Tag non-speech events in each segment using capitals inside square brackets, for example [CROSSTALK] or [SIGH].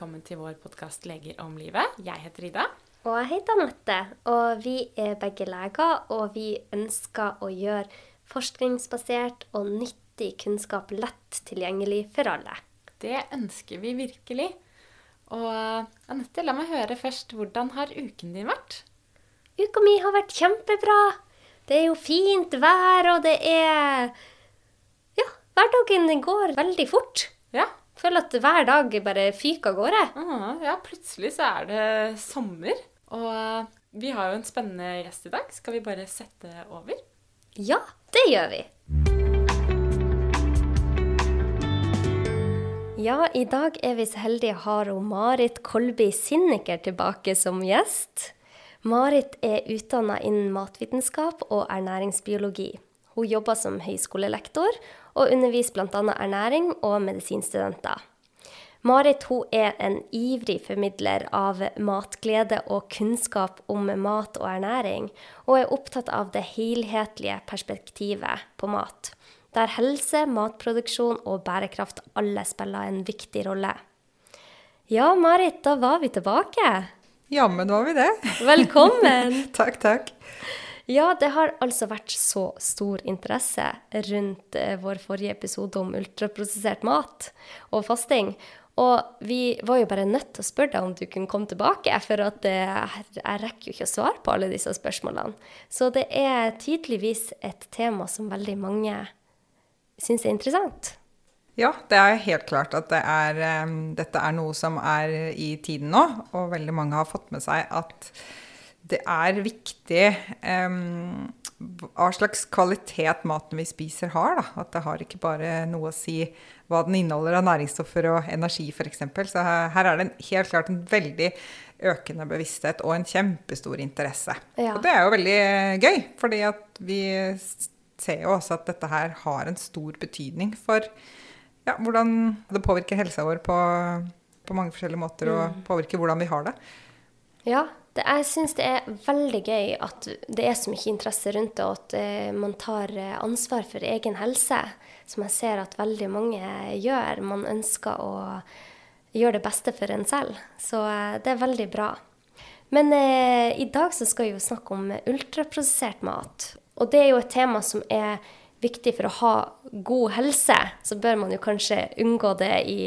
velkommen til vår podkast 'Leger om livet'. Jeg heter Ida. Og jeg heter Anette. Og vi er begge leger, og vi ønsker å gjøre forskningsbasert og nyttig kunnskap lett tilgjengelig for alle. Det ønsker vi virkelig. Og Anette, la meg høre først, hvordan har uken din vært? Uka mi har vært kjempebra. Det er jo fint vær, og det er Ja, hverdagen går veldig fort. Ja. Føler at hver dag bare fyker av gårde. Ah, ja, plutselig så er det sommer. Og vi har jo en spennende gjest i dag. Skal vi bare sette over? Ja, det gjør vi. Ja, i dag er vi så heldige å ha Marit Kolby Sinniker tilbake som gjest. Marit er utdanna innen matvitenskap og ernæringsbiologi. Hun jobber som høyskolelektor og underviser bl.a. ernæring og medisinstudenter. Marit hun er en ivrig formidler av matglede og kunnskap om mat og ernæring, og er opptatt av det helhetlige perspektivet på mat, der helse, matproduksjon og bærekraft alle spiller en viktig rolle. Ja, Marit, da var vi tilbake. Jammen var vi det. Velkommen! [LAUGHS] takk, takk. Ja, det har altså vært så stor interesse rundt eh, vår forrige episode om ultraprosessert mat og fasting. Og vi var jo bare nødt til å spørre deg om du kunne komme tilbake, for eh, jeg rekker jo ikke å svare på alle disse spørsmålene. Så det er tydeligvis et tema som veldig mange syns er interessant. Ja, det er helt klart at det er, um, dette er noe som er i tiden nå. Og veldig mange har fått med seg at det er viktig um, hva slags kvalitet maten vi spiser har. Da. At det har ikke bare noe å si hva den inneholder av næringsstoffer og energi f.eks. Så her, er det en, helt klart en veldig økende bevissthet og en kjempestor interesse. Ja. Og det er jo veldig gøy, fordi at vi ser jo også at dette her har en stor betydning for ja, hvordan det påvirker helsa vår på, på mange forskjellige måter, og mm. påvirker hvordan vi har det. Ja, det, jeg syns det er veldig gøy at det er så mye interesse rundt det, og at uh, man tar uh, ansvar for egen helse, som jeg ser at veldig mange gjør. Man ønsker å gjøre det beste for en selv. Så uh, det er veldig bra. Men i dag så skal vi jo snakke om ultraprosessert mat. Og det er jo et tema som er viktig for å ha god helse, så bør man jo kanskje unngå det i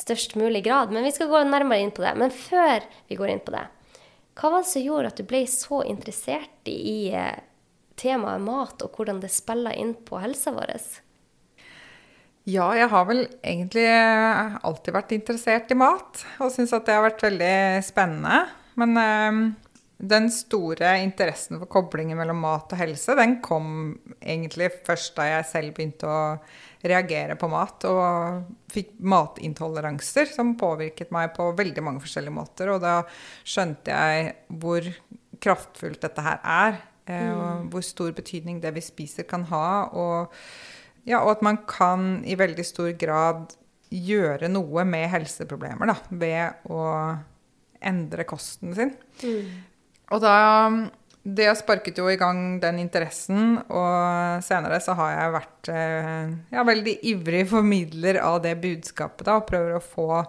størst mulig grad. Men vi skal gå nærmere inn på det. Men før vi går inn på det, hva var det som gjorde at du ble så interessert i eh, temaet mat, og hvordan det spiller inn på helsa vår? Ja, jeg har vel egentlig alltid vært interessert i mat, og syns at det har vært veldig spennende. Men øh, den store interessen for koblingen mellom mat og helse, den kom egentlig først da jeg selv begynte å reagere på mat og fikk matintoleranser som påvirket meg på veldig mange forskjellige måter. Og da skjønte jeg hvor kraftfullt dette her er, eh, og mm. hvor stor betydning det vi spiser kan ha. Og, ja, og at man kan i veldig stor grad gjøre noe med helseproblemer da, ved å endre kosten sin. Mm. Og da Det sparket jo i gang den interessen, og senere så har jeg vært eh, ja, veldig ivrig formidler av det budskapet, da, og prøver å få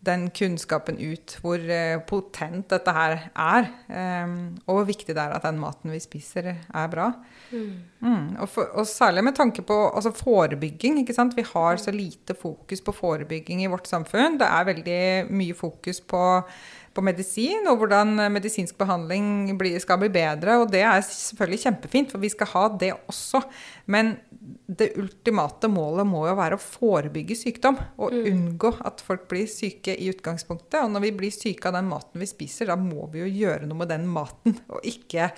den kunnskapen ut, hvor eh, potent dette her er. Um, og hvor viktig det er at den maten vi spiser, er bra. Mm. Mm, og, for, og, særlig med tanke på altså forebygging. ikke sant? Vi har så lite fokus på forebygging i vårt samfunn. Det er veldig mye fokus på på medisin, og hvordan medisinsk behandling skal bli bedre. Og det er selvfølgelig kjempefint, for vi skal ha det også. Men det ultimate målet må jo være å forebygge sykdom. Og mm. unngå at folk blir syke i utgangspunktet. Og når vi blir syke av den maten vi spiser, da må vi jo gjøre noe med den maten. [LAUGHS] Og ikke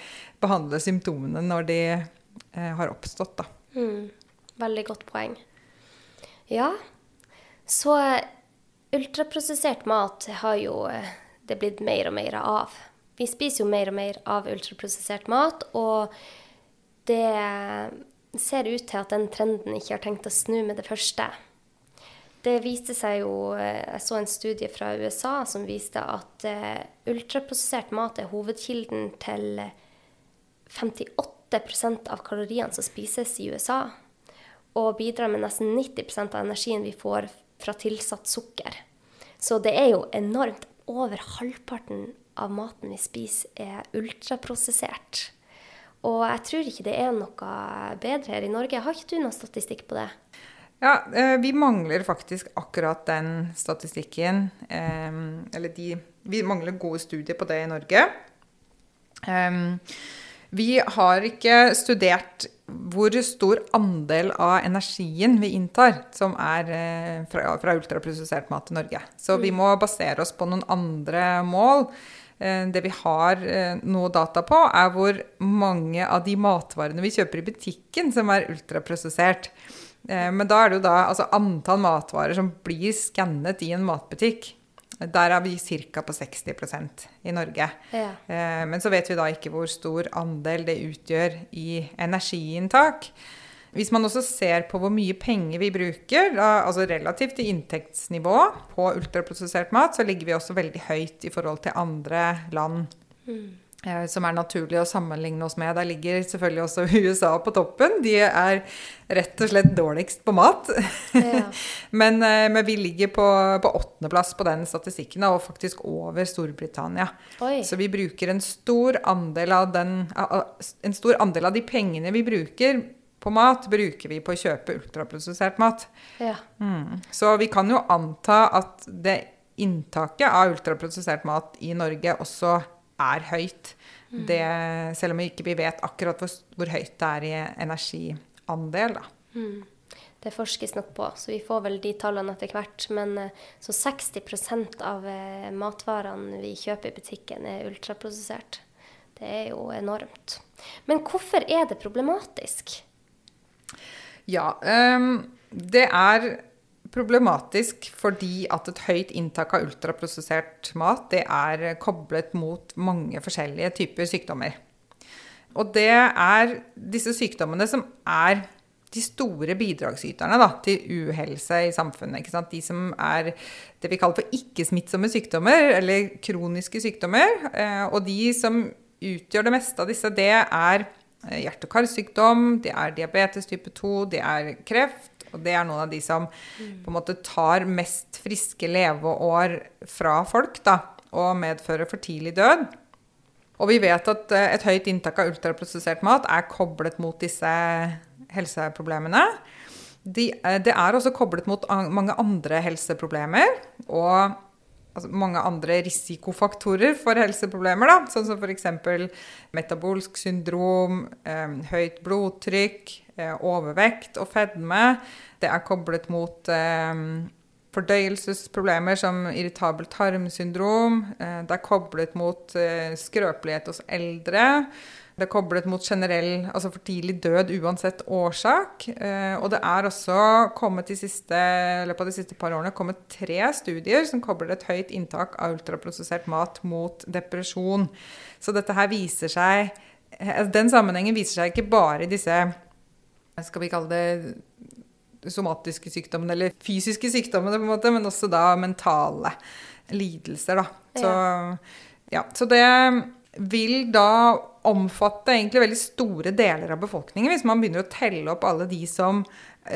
behandle symptomene når de eh, har oppstått, da. Mm. Veldig godt poeng. Ja, så ultraprosessert mat har jo eh, det blitt mer og mer av. Vi spiser jo mer og mer av ultraprosessert mat, og det ser ut til at den trenden ikke har tenkt å snu med det første. Det viste seg jo Jeg så en studie fra USA som viste at uh, ultraprosessert mat er hovedkilden til 58 av kaloriene som spises i USA, og bidrar med nesten 90 av energien vi får fra tilsatt sukker. Så det er jo enormt. Over halvparten av maten vi spiser, er ultraprosessert. Og jeg tror ikke det er noe bedre her i Norge. Har ikke du noen statistikk på det? Ja, eh, vi mangler faktisk akkurat den statistikken. Eller de Vi mangler gode studier på det i Norge. Vi har ikke studert hvor stor andel av energien vi inntar som er fra, fra ultraprosessert mat i Norge. Så vi må basere oss på noen andre mål. Det vi har noe data på, er hvor mange av de matvarene vi kjøper i butikken som er ultraprosessert. Men da er det jo da altså antall matvarer som blir skannet i en matbutikk. Der er vi ca. på 60% i Norge. Ja. Men så vet vi da ikke hvor stor andel det utgjør i energiinntak. Hvis man også ser på hvor mye penger vi bruker, altså relativt til inntektsnivå på ultraprosessert mat, så ligger vi også veldig høyt i forhold til andre land. Mm. Som er naturlig å sammenligne oss med. Der ligger selvfølgelig også [LAUGHS] USA på toppen. De er rett og slett dårligst på mat. Ja. [LAUGHS] men, men, vi ligger på, på åttendeplass på den statistikken, og faktisk over Storbritannia. Oi. Så vi bruker en stor andel av den En stor andel av de pengene vi bruker på mat, bruker vi på å kjøpe ultraprosessert mat. Ja. Mm. Så vi kan jo anta at det inntaket av ultraprosessert mat i Norge også er høyt. Det, selv om vi ikke vet akkurat hvor, hvor, høyt det er i energiandel. Mm. Det forskes nok på, så vi får vel de tallene etter hvert. Men så 60% av matvarene vi kjøper i butikken, er ultraprosessert. Det er jo enormt. Men hvorfor er det problematisk? Ja, um, det er problematisk fordi at et høyt inntak av ultraprosessert mat det er koblet mot mange forskjellige typer sykdommer. Og det er disse sykdommene som er de store bidragsyterne da, til uhelse i samfunnet. De som er det vi kaller for ikke-smittsomme sykdommer, eller kroniske sykdommer. Og de som utgjør det meste av disse, det er hjerte- og karsykdom, det er diabetes type 2, det er kreft, og det er noen av de som på en måte tar mest friske leveår fra folk, da, og medfører for tidlig død. Og vi vet at et høyt inntak av ultraprosessert mat er koblet mot disse helseproblemene. De, det er også koblet mot mange andre helseproblemer. Og altså mange andre risikofaktorer for helseproblemer, da, sånn som f.eks. metabolsk syndrom, eh, høyt blodtrykk, eh, overvekt og fedme. Det er koblet mot eh, fordøyelsesproblemer som irritabelt tarmsyndrom. Eh, det er koblet mot eh, skrøpelighet hos eldre. Det er koblet mot generell, altså for tidlig død uansett årsak. Eh, og det er også kommet i løpet av de siste par årene kommet tre studier som kobler et høyt inntak av ultraprosessert mat mot depresjon. Så dette her viser seg Den sammenhengen viser seg ikke bare i disse skal vi kalle det somatiske sykdommene, eller fysiske sykdommene, på en måte, men også da mentale lidelser. Da. Så, ja, så det vil da omfatte egentlig veldig store deler av befolkningen, hvis man begynner å telle opp alle de som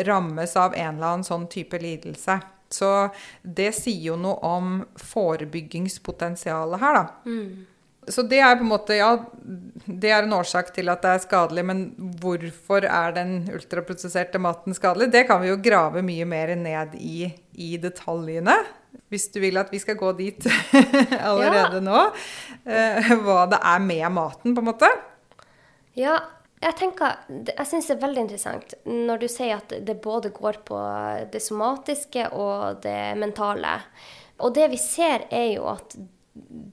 rammes av en eller annen sånn type lidelse. Så det sier jo noe om forebyggingspotensialet her, da. Mm. Så det er på en måte, ja, det er en årsak til at det er skadelig, men hvorfor er den ultraprosesserte maten skadelig? Det kan vi jo grave mye mer ned i, i detaljene. Hvis du vil at vi skal gå dit [LAUGHS] allerede ja. nå. Eh, hva det er med maten, på en måte. Ja, jeg tenker, jeg syns det er veldig interessant når du sier at det både går på det somatiske og det mentale. Og det vi ser, er jo at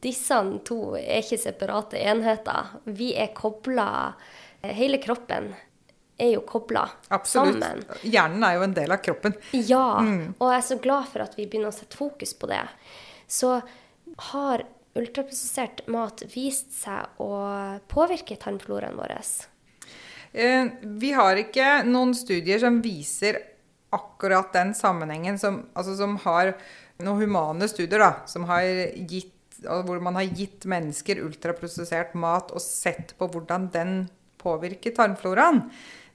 disse to er ikke separate enheter. Vi er kobla Hele kroppen er jo kobla sammen. Hjernen er jo en del av kroppen. Ja, mm. og jeg er så glad for at vi begynner å sette fokus på det. Så har ultraprosessert mat vist seg å påvirke tarmfloraen vår? Eh, vi har ikke noen studier som viser akkurat den sammenhengen som, altså som har noen humane studier da, som har gitt hvor man har gitt mennesker ultraprosessert mat og sett på hvordan den påvirker tarmfloraen.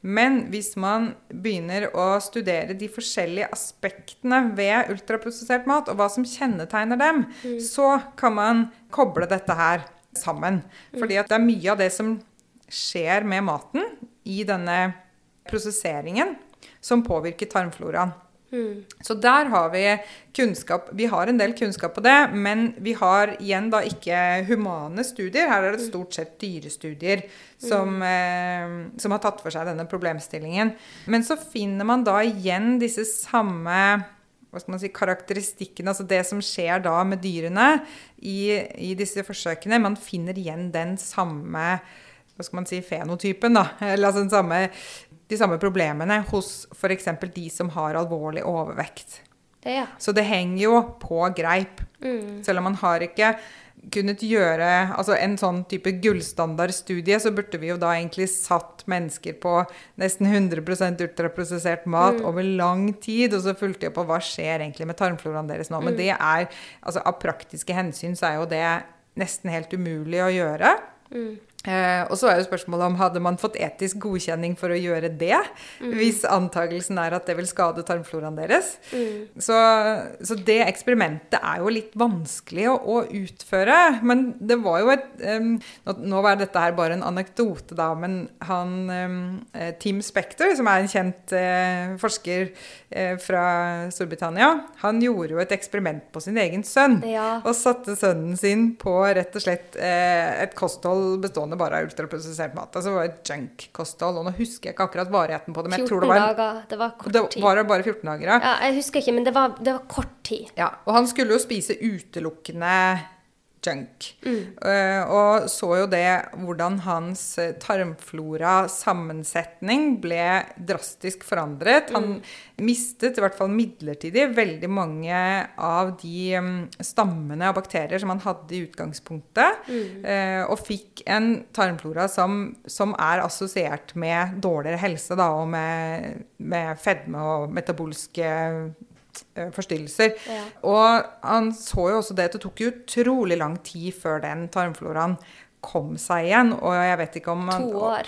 Men hvis man begynner å studere de forskjellige aspektene ved ultraprosessert mat, og hva som kjennetegner dem, så kan man koble dette her sammen. Fordi at det er mye av det som skjer med maten i denne prosesseringen, som påvirker tarmfloraen. Så der har vi kunnskap. Vi har en del kunnskap på det, men vi har igjen da ikke humane studier. Her er det stort sett dyrestudier som, eh, som har tatt for seg denne problemstillingen. Men så finner man da igjen disse samme hva skal man si, karakteristikkene, altså det som skjer da med dyrene i, i disse forsøkene. Man finner igjen den samme hva skal man si, fenotypen, da. Eller altså den samme de samme problemene hos f.eks. de som har alvorlig overvekt. Ja. Så det henger jo på greip. Selv om man har ikke kunnet gjøre altså en sånn type gullstandardstudie, så burde vi jo da egentlig satt mennesker på nesten 100% ultraprosessert mat over lang tid, og så fulgte jeg på hva skjer egentlig med tarmfloraen deres nå. Men det er, altså av praktiske hensyn så er jo det nesten helt umulig å gjøre. Eh, og så er jo spørsmålet om hadde man fått etisk godkjenning for å gjøre det, hvis antakelsen er at det vil skade tarmfloraen deres. Så, så det eksperimentet er jo litt vanskelig å, å utføre. Men det var jo et um, nå, nå var dette her bare en anekdote, da, men han eh, Tim Spector, som er en kjent uh, forsker uh, fra Storbritannia, han gjorde jo et eksperiment på sin egen sønn. Ja. Og satte sønnen sin på rett og slett uh, et kosthold bestående bare er ultraprosessert mat. Altså det var et junk-kosthold. Og nå husker jeg ikke akkurat varigheten på det, men jeg tror det var, dager. Det var kort det tid. var bare 14 dager. Ja. Ja, jeg husker ikke, men det var, det var kort tid. Ja, og han skulle jo spise utelukkende junk. Eh, og så jo det hvordan hans eh, tarmflora-sammensetning ble drastisk forandret. Han mistet, i hvert fall midlertidig, veldig mange av de um, stammene av bakterier som han hadde i utgangspunktet. eh, og fikk en tarmflora som, som er assosiert med dårligere helse, da, og med, med fedme og metabolske forstyrrelser. Ja. Og han så jo også det at det tok utrolig lang tid før den tarmfloraen kom seg igjen. Og jeg vet ikke om, man.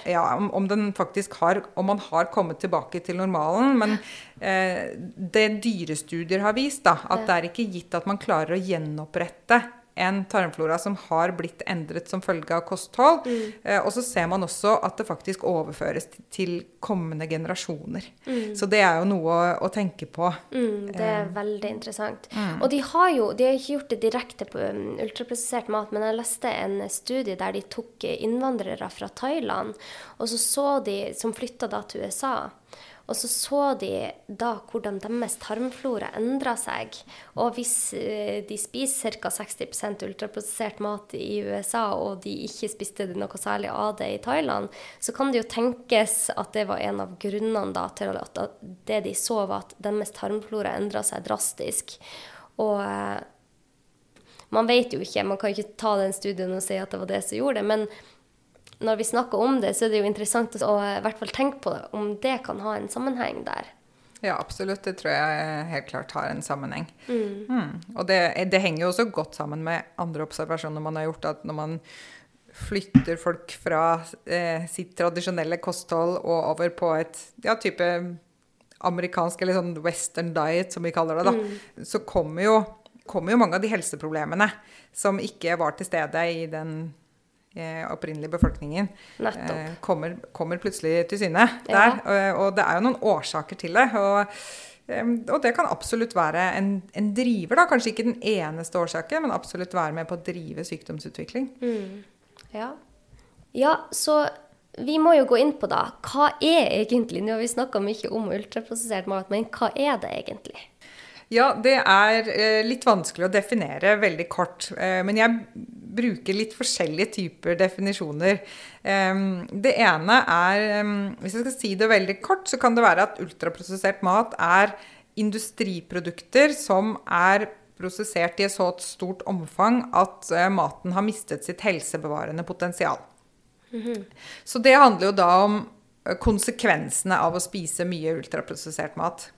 Ja, om, om den faktisk har Om man har kommet tilbake til normalen. Men eh, det dyrestudier har vist, da, at det er ikke gitt at man klarer å gjenopprette en tarmflora som har blitt endret som følge av kosthold. Mm. Eh, og så ser man også at det faktisk overføres til, kommende generasjoner. Mm. Så det er jo noe å, å tenke på. Mm, det er veldig interessant. Og de har jo de har ikke gjort det direkte på um, ultraprosessert mat, men jeg leste en studie der de tok eh, innvandrere fra Thailand, og så så de, som flytta da til USA. Og så så de da hvordan deres tarmflora endra seg. Og hvis eh, de spiser ca. 60% ultraprosessert mat i USA, og de ikke spiste noe særlig av det i Thailand, så kan det jo tenkes at det var en av grunnene da til at det de så, var at deres tarmflora endra seg drastisk. Og eh, man vet jo ikke, man kan ikke ta den studien og si at det var det som gjorde det, men når vi snakker om det, så er det jo interessant å i hvert fall tenke på det, om det kan ha en sammenheng der. Ja, absolutt. Det tror jeg helt klart har en sammenheng. Mm. Og det, det henger jo også godt sammen med andre observasjoner man har gjort, at når man flytter folk fra eh, sitt tradisjonelle kosthold og over på et ja, type amerikansk eller sånn western diet, som vi kaller det, da, så kommer jo, kommer jo mange av de helseproblemene som ikke var til stede i den eh, opprinnelige befolkningen, eh, kommer, kommer plutselig til syne Ja. der. Og, og det er jo noen årsaker til det. Og, og det kan absolutt være en, en driver, da. Kanskje ikke den eneste årsaken, men absolutt være med på å drive sykdomsutvikling. Ja. ja, så vi må jo gå inn på da, hva er egentlig, nå har vi snakka mye om ultraprosessert mat, men hva er det egentlig? Ja, det er eh, litt vanskelig å definere veldig kort. Eh, men jeg bruker litt forskjellige typer definisjoner. Det ene er Hvis jeg skal si det veldig kort, så kan det være at ultraprosessert mat er industriprodukter som er prosessert i et så stort omfang at eh, maten har mistet sitt helsebevarende potensial. Så det handler jo da om eh, konsekvensene av å spise mye ultraprosessert mat.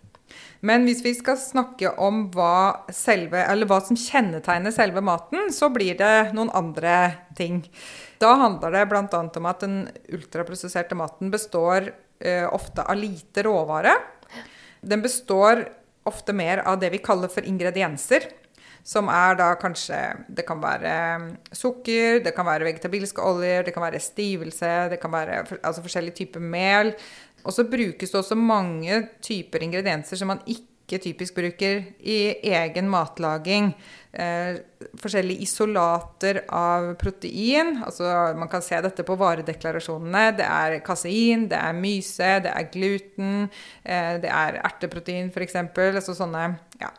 Men hvis vi skal snakke om hva, selve, hva som kjennetegner selve maten, så blir det noen andre ting. Da handler det bl.a. om at den ultraprosesserte maten består eh, ofte av lite råvare. Den består ofte mer av det vi kaller for ingredienser. Som er da kanskje Det kan være mm, sukker, det kan være vegetabilske oljer, det kan være stivelse, det kan være altså forskjellige typer mel. Og så brukes det også mange typer ingredienser som man ikke typisk bruker i egen matlaging. Eh, forskjellige isolater av protein. altså Man kan se dette på varedeklarasjonene. Det er kasein, det er myse, det er gluten, eh, det er erteprotein f.eks. Altså sånne ja,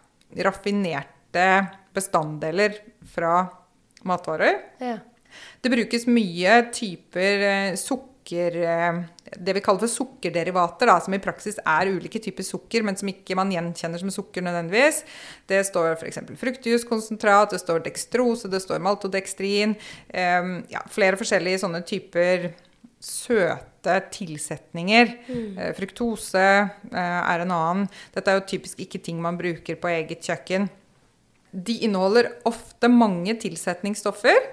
raffinerte bestanddeler fra matvarer. Ja. Det brukes mye typer eh, sukker eh, Det vi kaller for sukkerderivater, da, som i praksis er ulike typer sukker, men som ikke man gjenkjenner som sukker nødvendigvis. Det står f.eks. fruktjuskonsentrat, det står dekstrose, det står maltodekstrin. Eh, ja, flere forskjellige sånne typer søte tilsetninger. Mm. Eh, fruktose er en annen. Dette er jo typisk ikke ting man bruker på eget kjøkken. De inneholder ofte mange tilsetningsstoffer.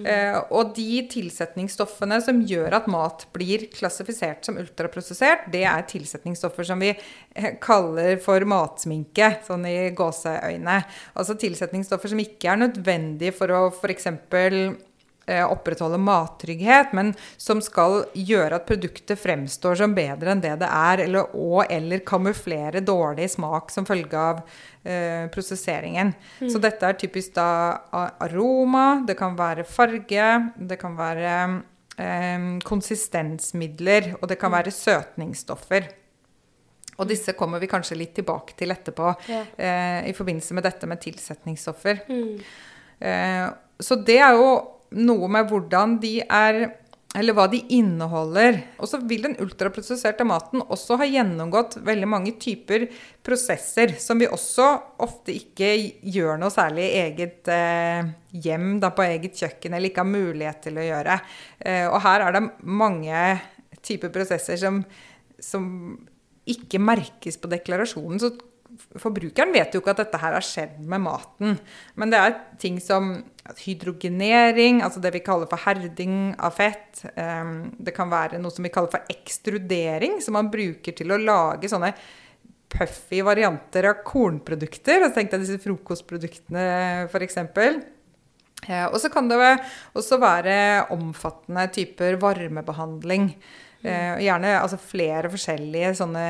Eh, og de tilsetningsstoffene som gjør at mat blir klassifisert som ultraprosessert, det er tilsetningsstoffer som vi eh, kaller for matsminke, sånn i gåseøyne. Altså tilsetningsstoffer som ikke er nødvendige for å f.eks. Eh, opprettholde mattrygghet, men som skal gjøre at produktet fremstår som bedre enn det det er, eller, og eller kamuflere dårlig smak som følge av eh, prosesseringen. Så dette er typisk da aroma, det kan være farge, det kan være eh, konsistensmidler, og det kan være søtningsstoffer. Og disse kommer vi kanskje litt tilbake til etterpå Ja. eh, i forbindelse med dette med tilsetningsstoffer. Mm. Eh, så det er jo noe med hvordan de er eller hva de inneholder. Og så vil den ultraprosesserte maten også ha gjennomgått veldig mange typer prosesser, som vi også ofte ikke gjør noe særlig i eget eh, hjem, da på eget kjøkken, eller ikke har mulighet til å gjøre. Eh, og her er det mange typer prosesser som, som ikke merkes på deklarasjonen. Så forbrukeren vet jo ikke at dette her har skjedd med maten. Men det er ting som hydrogenering, altså det vi kaller for herding av fett. Ehm, Det kan være noe som vi kaller for ekstrudering, som man bruker til å lage sånne puffy varianter av kornprodukter. Altså tenk deg disse frokostproduktene, f.eks. Eh, og så kan det også være omfattende typer varmebehandling. Eh, gjerne altså flere forskjellige sånne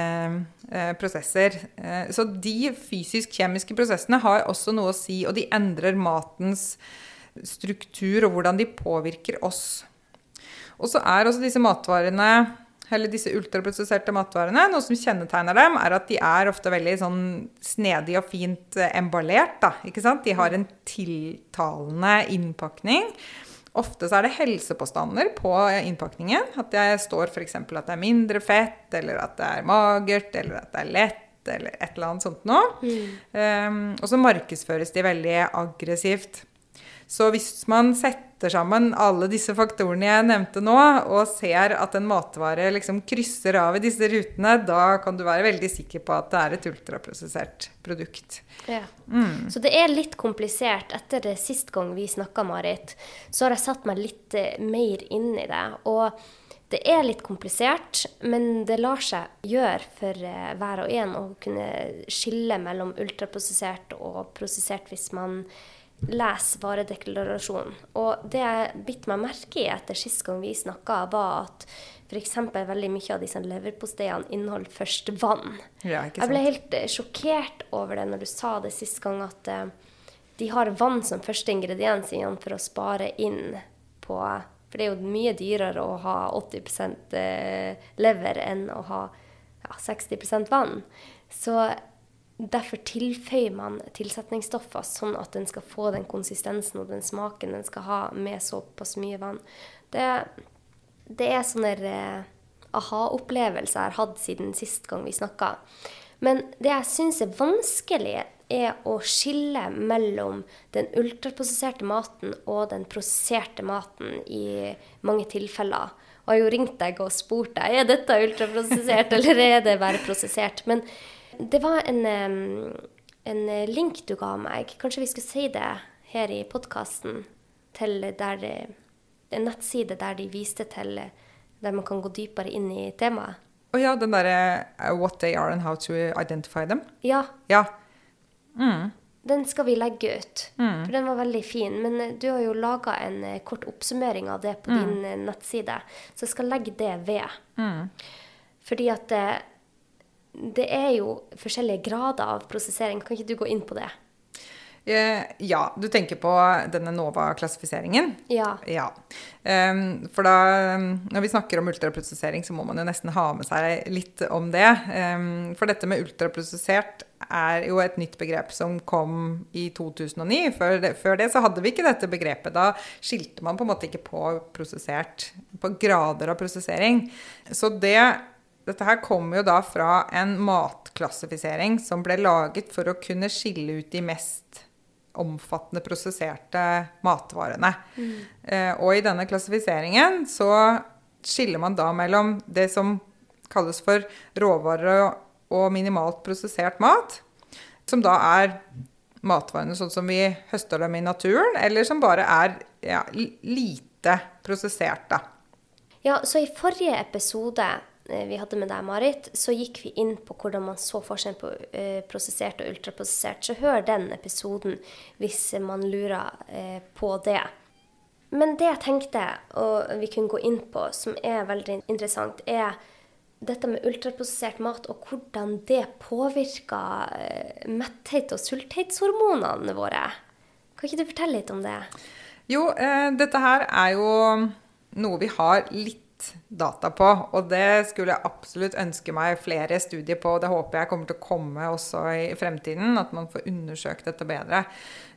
eh, prosesser. Eh, så de fysisk-kjemiske prosessene har også noe å si, og de endrer matens struktur og hvordan de påvirker oss. Og så er også disse matvarene, eller disse ultraprosesserte matvarene, noe som kjennetegner dem, er at de er ofte veldig sånn snedig og fint eh, emballert. Da? De har en tiltalende innpakning. Ofte så er det helsepåstander på innpakningen. At jeg står f.eks. at det er mindre fett, eller at det er magert, eller at det er lett, eller et eller annet sånt noe. Um, og så markedsføres de veldig aggressivt. Så hvis man setter sammen alle disse faktorene jeg nevnte nå, og ser at en matvare liksom krysser av i disse rutene, da kan du være veldig sikker på at det er et ultraprosessert produkt. Ja. Så det er litt komplisert. Etter det sist gang vi snakka, Marit, så har jeg satt meg litt eh, mer inn i det. Og det er litt komplisert, men det lar seg gjøre for eh, hver og en å kunne skille mellom ultraprosessert og prosessert hvis man leser varedeklarasjonen. Og det jeg bitt meg merke i etter sist gang vi snakka, var at f.eks. veldig mye av disse leverposteiene inneholder først vann. Ja, Jeg ble helt eh, sjokkert over det når du sa det sist gang, at eh, de har vann som første ingrediens igjen for å spare inn på For det er jo mye dyrere å ha 80 eh, lever enn å ha ja, 60 vann. Så derfor tilføyer man tilsetningsstoffer sånn at den skal få den konsistensen og den smaken den skal ha med såpass mye vann. Det, det er sånne eh, aha-opplevelser jeg har hatt siden sist gang vi snakka. Men det jeg syns er vanskelig, er å skille mellom den ultraprosesserte maten og den prosesserte maten i mange tilfeller. Og jeg har jo ringt deg og spurt deg er dette ultraprosessert [LAUGHS] eller er det bare prosessert. Men det var en, en link du ga meg. Kanskje vi skulle si det her i podkasten. Til der, en nettside der de viste til der man kan gå dypere inn i temaet. Å ja, den derre uh, What they are and how to identify them. Ja, Ja. den skal vi legge ut. For den var veldig fin. Men eh, du har jo laga en eh, kort oppsummering av det på din eh, nettside, så jeg skal legge det ved. Fordi at det, er jo forskjellige grader av prosessering. Kan ikke du gå inn på det? Eh, ja, du tenker på denne NOVA-klassifiseringen? Ja. Ja. Ehm, for da, når vi snakker om ultraprosessering, så må man jo nesten ha med seg litt om det. Ehm, for dette med ultraprosessert er jo et nytt begrep som kom i 2009. Før det, før det så hadde vi ikke dette begrepet. Da skilte man på en måte ikke på prosessert, på grader av prosessering. Så det dette her kommer jo da fra en matklassifisering som ble laget for å kunne skille ut de mest omfattende prosesserte matvarene. Eh, og i denne klassifiseringen så skiller man da mellom det som kalles for råvarer og- og minimalt prosessert mat, som da er matvarene sånn som vi høster dem i naturen, eller som bare er ja, lite prosessert, da. Ja, så i forrige episode vi hadde med deg, Marit, så gikk vi inn på hvordan man så forskjellen på eh, prosessert og ultraprosessert. Så hør den episoden hvis man lurer eh, på det. Men det jeg tenkte, og vi kunne gå inn på, som er veldig interessant, er dette med ultraprosessert mat og hvordan det påvirker eh, og sulthetshormonene våre. Kan ikke du fortelle litt om det? Jo, eh, dette her er jo noe vi har litt data på, og det skulle jeg absolutt ønske meg flere studier på. og Det håper jeg kommer til å komme også i fremtiden, at man får undersøkt dette bedre.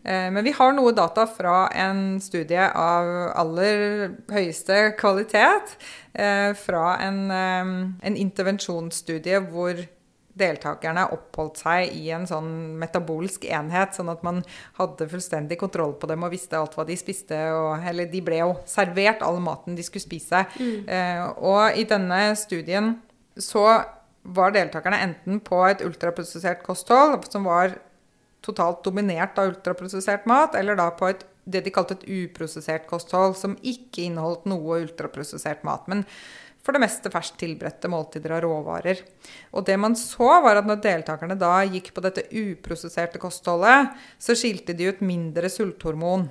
Eh, Men vi har noe data fra en studie av aller høyeste kvalitet. eh, Fra en, eh, en intervensjonsstudie hvor deltakerne oppholdt seg i en sånn metabolsk enhet, sånn at man hadde fullstendig kontroll på dem og visste alt hva de spiste. Og, eller de ble jo servert all maten de skulle spise. Eh, og i denne studien så var deltakerne enten på et ultraprosessert kosthold, som var totalt dominert av ultraprosessert mat, eller da på et, det de kalte et uprosessert kosthold, som ikke inneholdt noe ultraprosessert mat. Men for det meste ferskt tilberedte måltider av råvarer. Og det man så, var at når deltakerne da gikk på dette uprosesserte kostholdet, så skilte de ut mindre sulthormon.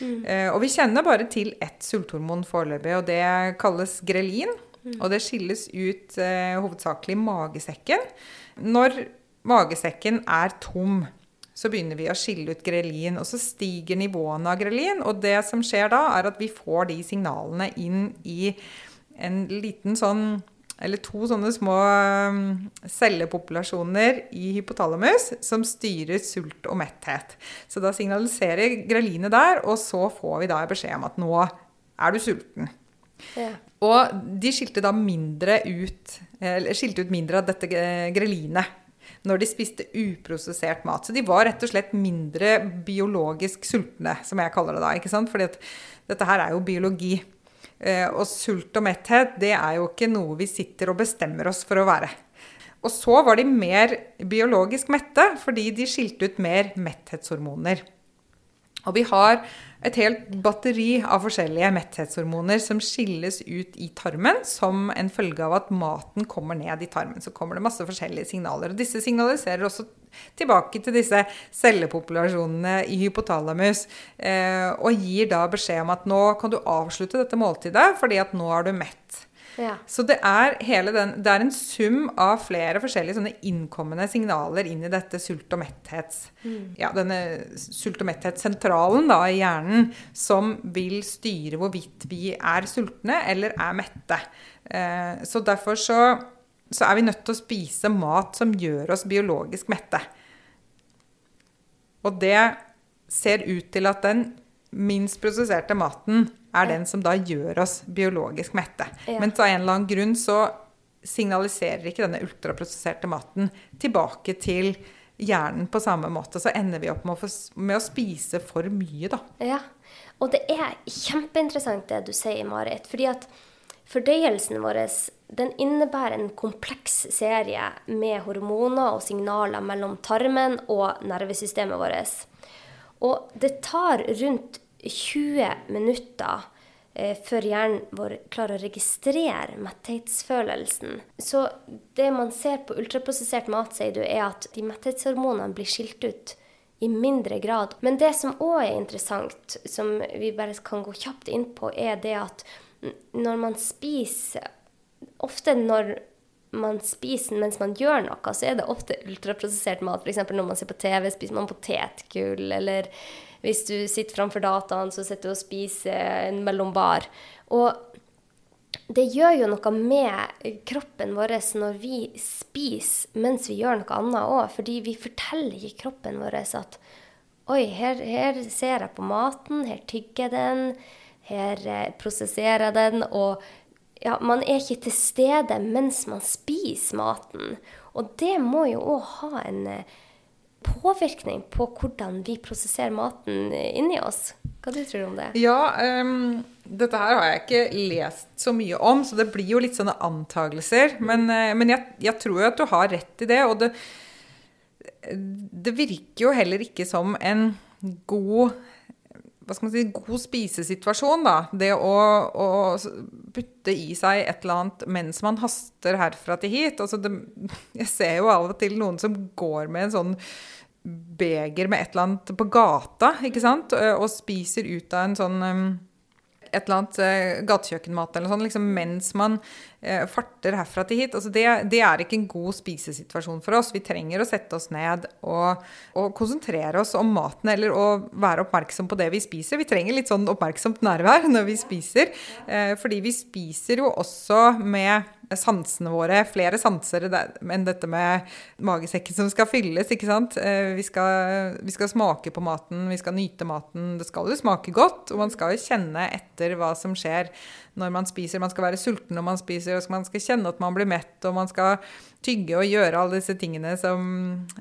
Eh, og vi kjenner bare til ett sulthormon foreløpig, og det kalles grelin. Og det skilles ut eh, hovedsakelig i magesekken. Når magesekken er tom, så begynner vi å skille ut grelin, og så stiger nivåene av grelin. Og det som skjer da, er at vi får de signalene inn i en liten sånn eller to sånne små um, cellepopulasjoner i hypotalamus som styrer sult og metthet. Så da signaliserer greline der, og så får vi da beskjed om at nå er du sulten. Ja. Og de skilte da mindre ut, eller skilte ut mindre av dette eh, grelinet når de spiste uprosessert mat. Så de var rett og slett mindre biologisk sultne, som jeg kaller det da. ikke sant? Fordi at dette her er jo biologi. Eh, Og sult og metthet, det er jo ikke noe vi sitter og bestemmer oss for å være. Og så var de mer biologisk mette, fordi de skilte ut mer metthetshormoner. Og vi har et helt batteri av forskjellige metthetshormoner som skilles ut i tarmen som en følge av at maten kommer ned i tarmen. Så kommer det masse forskjellige signaler. Og disse signaliserer også tilbake til disse cellepopulasjonene i hypotalamus. Eh, og gir da beskjed om at nå kan du avslutte dette måltidet fordi at nå er du mett. Ja. Så det er, hele den, det er en sum av flere forskjellige sånne innkommende signaler inn i dette sult- og metthets... Ja, denne sult- og metthetssentralen da, i hjernen som vil styre hvorvidt vi er sultne eller er mette. Eh, så derfor så, så er vi nødt til å spise mat som gjør oss biologisk mette. Og det ser ut til at den minst prosesserte maten er den som da gjør oss biologisk mette. Ja. Men av en eller annen grunn så signaliserer ikke denne ultraprosesserte maten tilbake til hjernen på samme måte. Så ender vi opp med å, få, med å spise for mye, da. Ja, og det er kjempeinteressant det du sier, Marit. Fordi at fordøyelsen vår den innebærer en kompleks serie med hormoner og signaler mellom tarmen og nervesystemet vårt. Og det tar rundt 20 minutter eh, før hjernen vår klarer å registrere metthetsfølelsen. Så det man ser på ultraprosessert mat, sier du, er at de metthetshormonene blir skilt ut i mindre grad. Men det som òg er interessant, som vi bare kan gå kjapt inn på, er det at når man spiser Ofte når man spiser mens man gjør noe, så er det ofte ultraprosessert mat. F.eks. når man ser på TV, spiser man potetgull. Eller hvis du sitter framfor dataen, så sitter du og spiser en mellombar. Og det gjør jo noe med kroppen vår når vi spiser mens vi gjør noe annet òg. Fordi vi forteller ikke kroppen vår at Oi, her, her, ser jeg på maten, her tygger jeg den, her eh, prosesserer jeg den. Og ja, man er ikke til stede mens man spiser maten. Og det må jo òg ha en eh, påvirkning på hvordan vi prosesserer maten inni oss. Hva du tror du om det? Ja, um, dette her har jeg ikke lest så mye om, så det blir jo litt sånne antagelser. Men, uh, men jeg, jeg, tror jo at du har rett i det. Og det, det virker jo heller ikke som en god hva skal man si, god spisesituasjon, da. Det å, å, putte i seg et eller annet mens man haster herfra til hit. Altså det, [LAUGHS] jeg ser jo av og til noen som går med en sånn beger med et eller annet på gata, ikke sant? Og spiser ut av en sånn et eller annet uh, gatekjøkkenmat eller sånn, liksom, mens man uh, farter herfra til hit. Altså, det, det, er ikke en god spisesituasjon for oss. Vi trenger å sette oss ned og, og, konsentrere oss om maten, eller å være oppmerksom på det vi spiser. Vi trenger litt sånn oppmerksomt nærvær [LAUGHS] når vi spiser, uh, fordi vi spiser jo også med sansene våre, flere sanser enn dette med magesekken som skal fylles. ikke sant? Vi skal, vi skal, smake på maten, vi skal nyte maten. Det skal jo smake godt, og man skal jo kjenne etter hva som skjer når man spiser. Man skal være sulten når man spiser, og man skal kjenne at man blir mett, og man skal tygge og gjøre alle disse tingene som,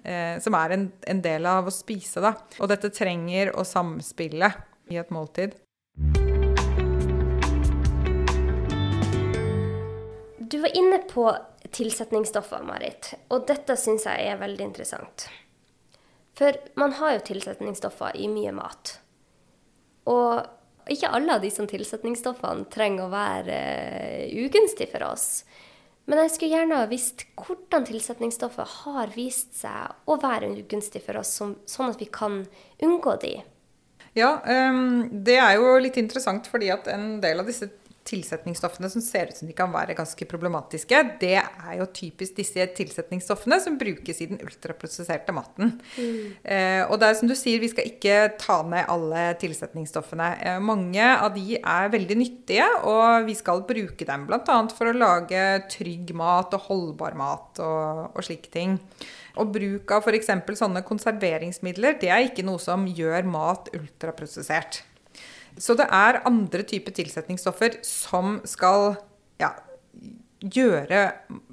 eh, som er en, en, del av å spise. da. Og dette trenger å samspille i et måltid. Du var inne på tilsetningsstoffer, Marit, og dette syns jeg er veldig interessant. For man har jo tilsetningsstoffer i mye mat. Og ikke alle av disse tilsetningsstoffene trenger å være uh, ugunstige for oss. Men jeg skulle gjerne ha visst hvordan tilsetningsstoffer har vist seg å være ugunstige for oss, sånn at vi kan unngå de. Ja, um, det er jo litt interessant fordi at en del av disse tilsetningsstoffene som ser ut som de kan være ganske problematiske, det er jo typisk disse tilsetningsstoffene som brukes i den ultraprosesserte maten. Mm. Eh, og det er som du sier, vi skal ikke ta ned alle tilsetningsstoffene. Eh, mange av de er veldig nyttige, og vi skal bruke dem bl.a. for å lage trygg mat og holdbar mat og, og slike ting. Og bruk av f.eks. sånne konserveringsmidler, det er ikke noe som gjør mat ultraprosessert. Så det er andre typer tilsetningsstoffer som skal ja, gjøre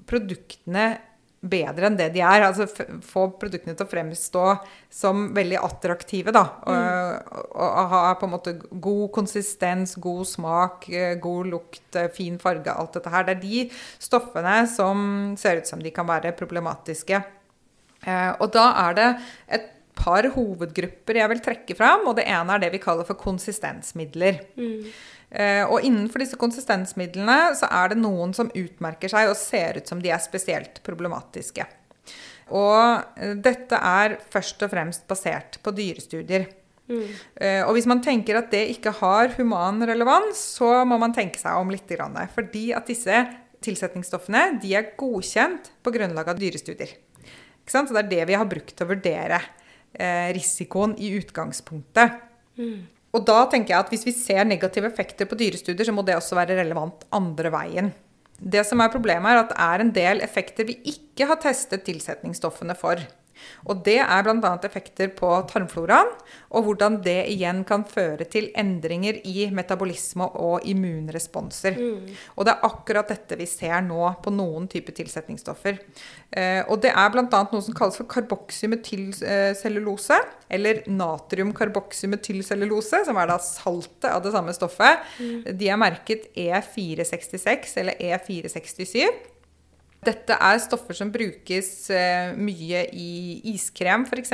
produktene bedre enn det de er. Altså få produktene til å fremstå som veldig attraktive, da. Mm. Og, og, ha på en måte god konsistens, god smak, eh, god lukt, eh, fin farge, alt dette her. Det er de stoffene som ser ut som de kan være problematiske. Eh, og da er det et par hovedgrupper jeg vil trekke fram. Og det ene er det vi kaller for konsistensmidler. Mm. Eh, og innenfor disse konsistensmidlene så er det noen som utmerker seg og ser ut som de er spesielt problematiske. Og eh, dette er først og fremst basert på dyrestudier. Mm. Eh, og hvis man tenker at det ikke har human relevans, så må man tenke seg om litt. Fordi at disse tilsetningsstoffene de er godkjent på grunnlag av dyrestudier. Så det er det vi har brukt til å vurdere risikoen i utgangspunktet. Mm. Og da tenker jeg at hvis vi ser negative effekter på dyrestudier, så må det også være relevant andre veien. Det som er Problemet er at det er en del effekter vi ikke har testet tilsetningsstoffene for. Og det er bl.a. effekter på tarmfloraen, og hvordan det igjen kan føre til endringer i metabolisme og immunresponser. Mm. Og det er akkurat dette vi ser nå på noen typer tilsetningsstoffer. Eh, og det er bl.a. noe som kalles for karboksymetylcellulose, eller natriumkarboksymetylcellulose, som er da saltet av det samme stoffet. Mm. De er merket E466 eller E467. Dette er stoffer som brukes eh, mye i iskrem f.eks.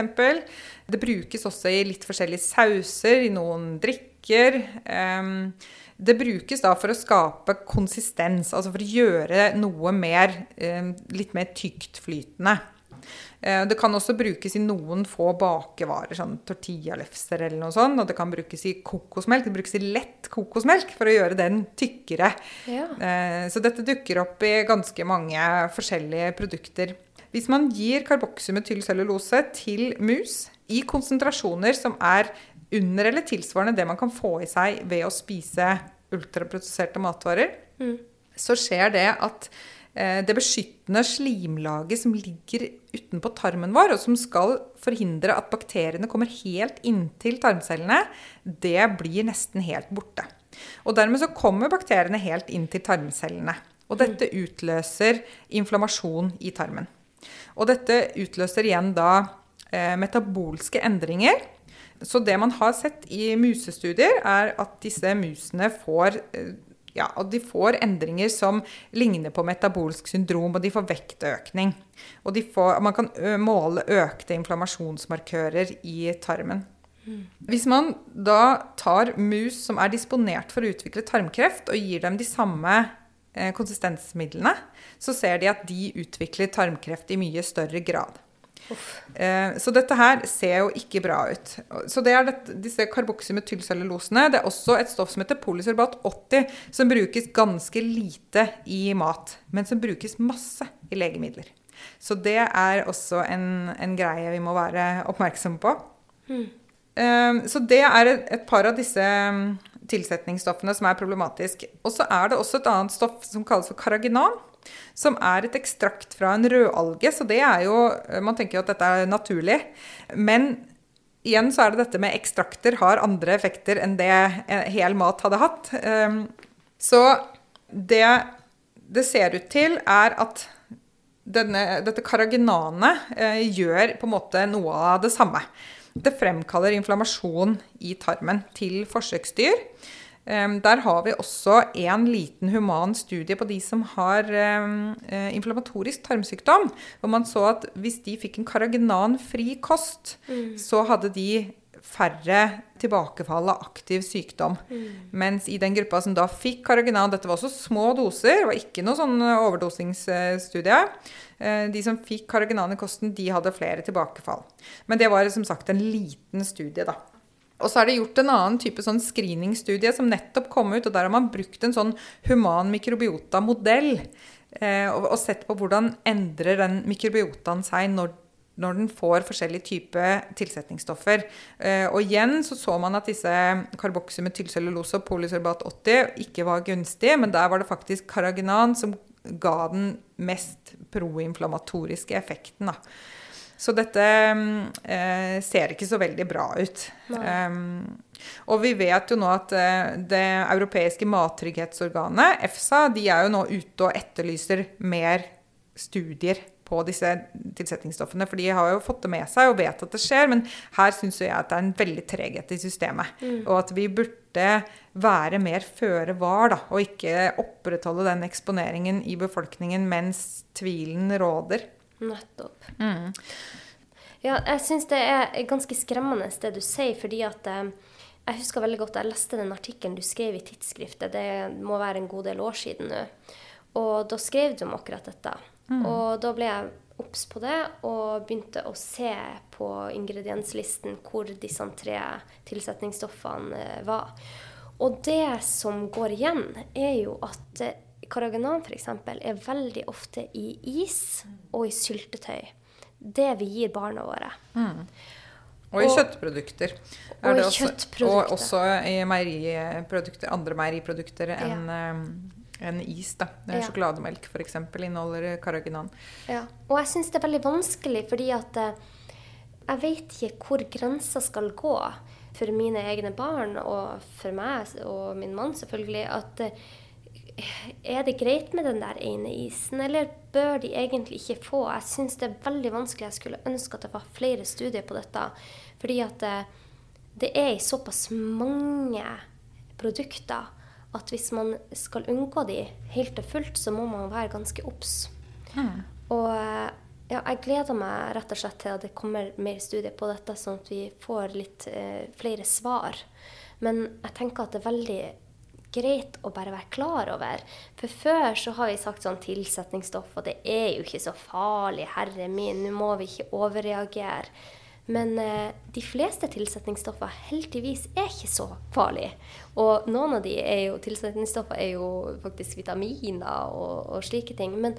Det brukes også i litt forskjellige sauser, i noen drikker. Det brukes da for å skape konsistens, altså for å gjøre noe mer, eh, litt mer tyktflytende. Eh, det kan også brukes i noen få bakevarer, sånn tortillalefser eller noe sånt. Og det kan brukes i kokosmelk. Det brukes i lett kokosmelk for å gjøre den tykkere. Ja. Eh, Så dette dukker opp i ganske mange forskjellige produkter. Hvis man gir karboksymetylcellulose til mus i konsentrasjoner som er under eller tilsvarende det man kan få i seg ved å spise ultraprosesserte matvarer, så skjer det at det beskyttende slimlaget som ligger utenpå tarmen vår, og som skal forhindre at bakteriene kommer helt inntil tarmcellene, det blir nesten helt borte. Og dermed så kommer bakteriene helt inn til tarmcellene. Og dette utløser inflammasjon i tarmen. Og dette utløser igjen da eh, metabolske endringer. Så det man har sett i musestudier, er at disse musene får eh, ja, og de får endringer som ligner på metabolsk syndrom, og de får vektøkning. Og de får, man kan måle økte inflammasjonsmarkører i tarmen. Hvis man da tar mus som er disponert for å utvikle tarmkreft, og gir dem de samme konsistensmidlene, så ser de at de utvikler tarmkreft i mye større grad. Eh, så dette her ser jo ikke bra ut. Så det er dette, disse karboksymetylcellulosene. Det er også et stoff som heter polysorbat 80, som brukes ganske lite i mat, men som brukes masse i legemidler. Så det er også en, en greie vi må være oppmerksomme på. Eh, Så det er et, et par av disse mm, tilsetningsstoffene som er problematisk. Og så er det også et annet stoff som kalles for karaginan. Som er et ekstrakt fra en rødalge, så det er jo Man tenker jo at dette er naturlig. Men igjen så er det dette med ekstrakter har andre effekter enn det hel mat hadde hatt. Um, Så det det ser ut til, er at denne, dette karaginanet eh, gjør på en måte noe av det samme. Det fremkaller inflammasjon i tarmen til forsøksdyr. Um, der har vi også en liten human studie på de som har um, eh, inflammatorisk tarmsykdom. Hvor man så at hvis de fikk en karaginanfri kost, så hadde de færre tilbakefall av aktiv sykdom. Mens i den gruppa som da fikk karaginan Dette var også små doser, det var ikke noe sånn overdosingsstudie. Eh, De som fikk karaginan i kosten, de hadde flere tilbakefall. Men det var som sagt en liten studie, da. Og så er det gjort en annen type sånn screeningstudie som nettopp kom ut, og der har man brukt en sånn human mikrobiota-modell eh, og, og sett på hvordan endrer den mikrobiotaen seg når, når den får forskjellige typer tilsetningsstoffer. Eh, og igjen så så man at disse karboksymetylcellulose og polysorbat 80 ikke var gunstige, men der var det faktisk karaginan som ga den mest proinflamatoriske effekten. da. Så dette eh, ser ikke så veldig bra ut. Um, og vi vet jo nå at eh, det europeiske mattrygghetsorganet, EFSA, de er jo nå ute og etterlyser mer studier på disse tilsetningsstoffene. For de har jo fått det med seg og vet at det skjer, men her syns jeg at det er en veldig treghet i systemet. Og at vi burde være mer føre var, da, og ikke opprettholde den eksponeringen i befolkningen mens tvilen råder. Nettopp. Ja, jeg syns det er ganske skremmende det du sier, fordi at eh, jeg husker veldig godt jeg leste den artikkelen du skrev i tidsskriftet. Det må være en god del år siden nå. Og da skrev du om akkurat dette. Og da ble jeg obs på det og begynte å se på ingredienslisten hvor disse tre tilsetningsstoffene eh, var. Og det som går igjen, er jo at eh, karaginan f.eks. er veldig ofte i is og i syltetøy. Det vi gir barna våre. Og i kjøttprodukter. Og, og i også- kjøttprodukter. Og også i meieriprodukter, andre meieriprodukter enn ja. en is. da. Ja. Sjokolademelk f.eks. inneholder karaginan. Ja. Og jeg syns det er veldig vanskelig, fordi at eh, jeg vet ikke hvor grensa skal gå for mine egne barn og for meg og min mann, selvfølgelig. At eh, er det greit med den der ene isen, eller bør de egentlig ikke få? Jeg syns det er veldig vanskelig. Jeg skulle ønske at det var flere studier på dette. Fordi at eh, det er i såpass mange produkter at hvis man skal unngå de helt og fullt, så må man være ganske obs. Og eh, ja, jeg gleder meg rett og slett til at det kommer mer studier på dette, sånn at vi får litt eh, flere svar. Men jeg tenker at det er veldig greit å bare være klar over. For før så har vi sagt sånn tilsetningsstoff, og det er jo ikke så farlig, herre min, nå må vi ikke overreagere. Men eh, de fleste tilsetningsstoffer heldigvis er ikke så farlige. Og noen av de er jo, tilsetningsstoffer er jo faktisk vitaminer og, og slike ting. Men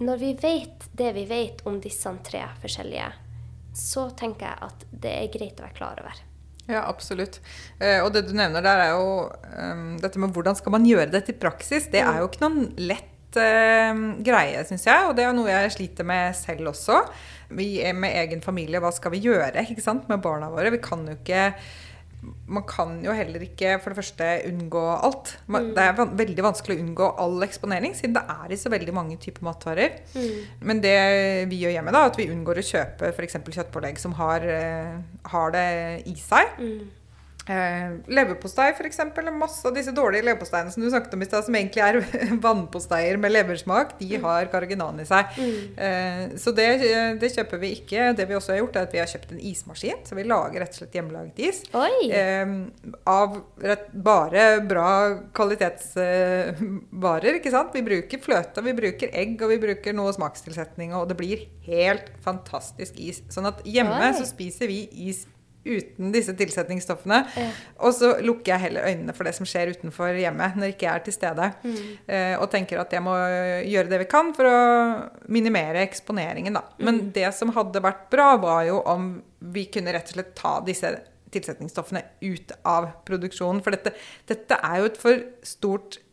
når vi vet det vi vet om disse tre forskjellige, så tenker jeg at det er greit å være klar over. Ja, absolutt. Eh, og det du nevner der, er jo um, dette med hvordan skal man gjøre det til praksis. Det er jo ikke noen lett uh, greie, syns jeg. Og det er noe jeg sliter med selv også. Vi er med egen familie, hva skal vi gjøre ikke sant, med barna våre? Vi kan jo ikke man kan jo heller ikke for det første unngå alt. Man, mm. Det er van veldig vanskelig å unngå all eksponering, siden det er i så veldig mange typer matvarer. Mm. Men det vi gjør hjemme, da, at vi unngår å kjøpe f.eks. kjøttpålegg som har, uh, har, det i seg. Mm. Eh, leverpostei, f.eks. Masse av disse dårlige leverposteiene som du snakket om i stad, som egentlig er [LAUGHS] vannposteier med leversmak, de mm. har karginan i seg. Mm. Eh, så det, det, kjøper vi ikke. Det vi også har gjort, er at vi har kjøpt en ismaskin. Så vi lager rett og slett hjemmelaget is. Eh, av rett, bare bra kvalitetsvarer, ikke sant. Vi bruker fløte, vi bruker egg, og vi bruker noe smakstilsetning, og det blir helt fantastisk is. Sånn at hjemme Oi. så spiser vi is uten disse tilsetningsstoffene. Ja. Og så lukker jeg heller øynene for det som skjer utenfor hjemmet når ikke jeg er til stede. Mm. Eh, og tenker at jeg må gjøre det vi kan for å minimere eksponeringen, da. Men mm. det som hadde vært bra, var jo om vi kunne rett og slett ta disse tilsetningsstoffene ut av produksjonen. For dette, dette er jo et for stort Eh,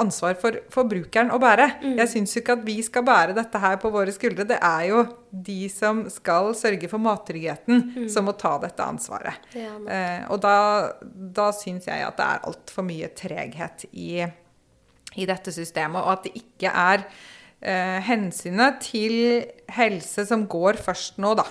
ansvar for forbrukeren å bære. Mm. Jeg syns ikke at vi skal bære dette her på våre skuldre. Det er jo de som skal sørge for mattryggheten, mm. som må ta dette ansvaret. Ja, eh, og da, da syns jeg at det er altfor mye treghet i, i, dette systemet, og at det ikke er eh, hensynet til helse som går først nå, da.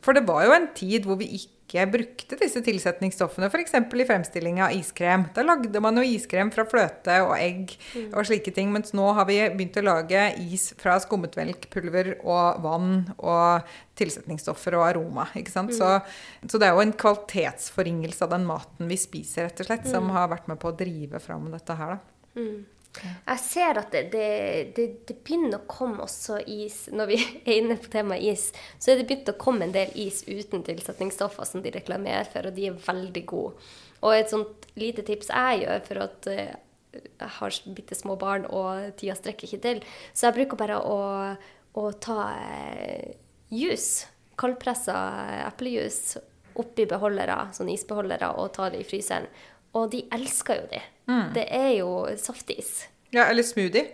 For det var jo en tid hvor vi ikke ikke brukte disse tilsetningsstoffene, f.eks. i fremstilling av iskrem. Da lagde man jo iskrem fra fløte og egg mm. og slike ting, mens nå har vi begynt å lage is fra skummet melkpulver og vann og tilsetningsstoffer og aroma. ikke sant? Mm. Så, så, det er jo en kvalitetsforringelse av den maten vi spiser, rett og slett, mm. som har vært med på å drive fram dette her. da. Mm. Jeg ser at det, det, det, det, begynner å komme også is Når vi [LAUGHS] er inne på temaet is, så er det begynt å komme en del is uten tilsetningsstoffer som de reklamerer for, og de er veldig gode. Og et sånt lite tips jeg gjør for at eh, jeg har bitte små barn og tida strekker ikke til, så jeg bruker bare å, å ta eh, juice, kaldpressa eplejus, oppi beholdere, sånn isbeholdere, og ta det i fryseren. Og de elsker jo de. Mm. Det er jo softis. Ja, eller smoothie.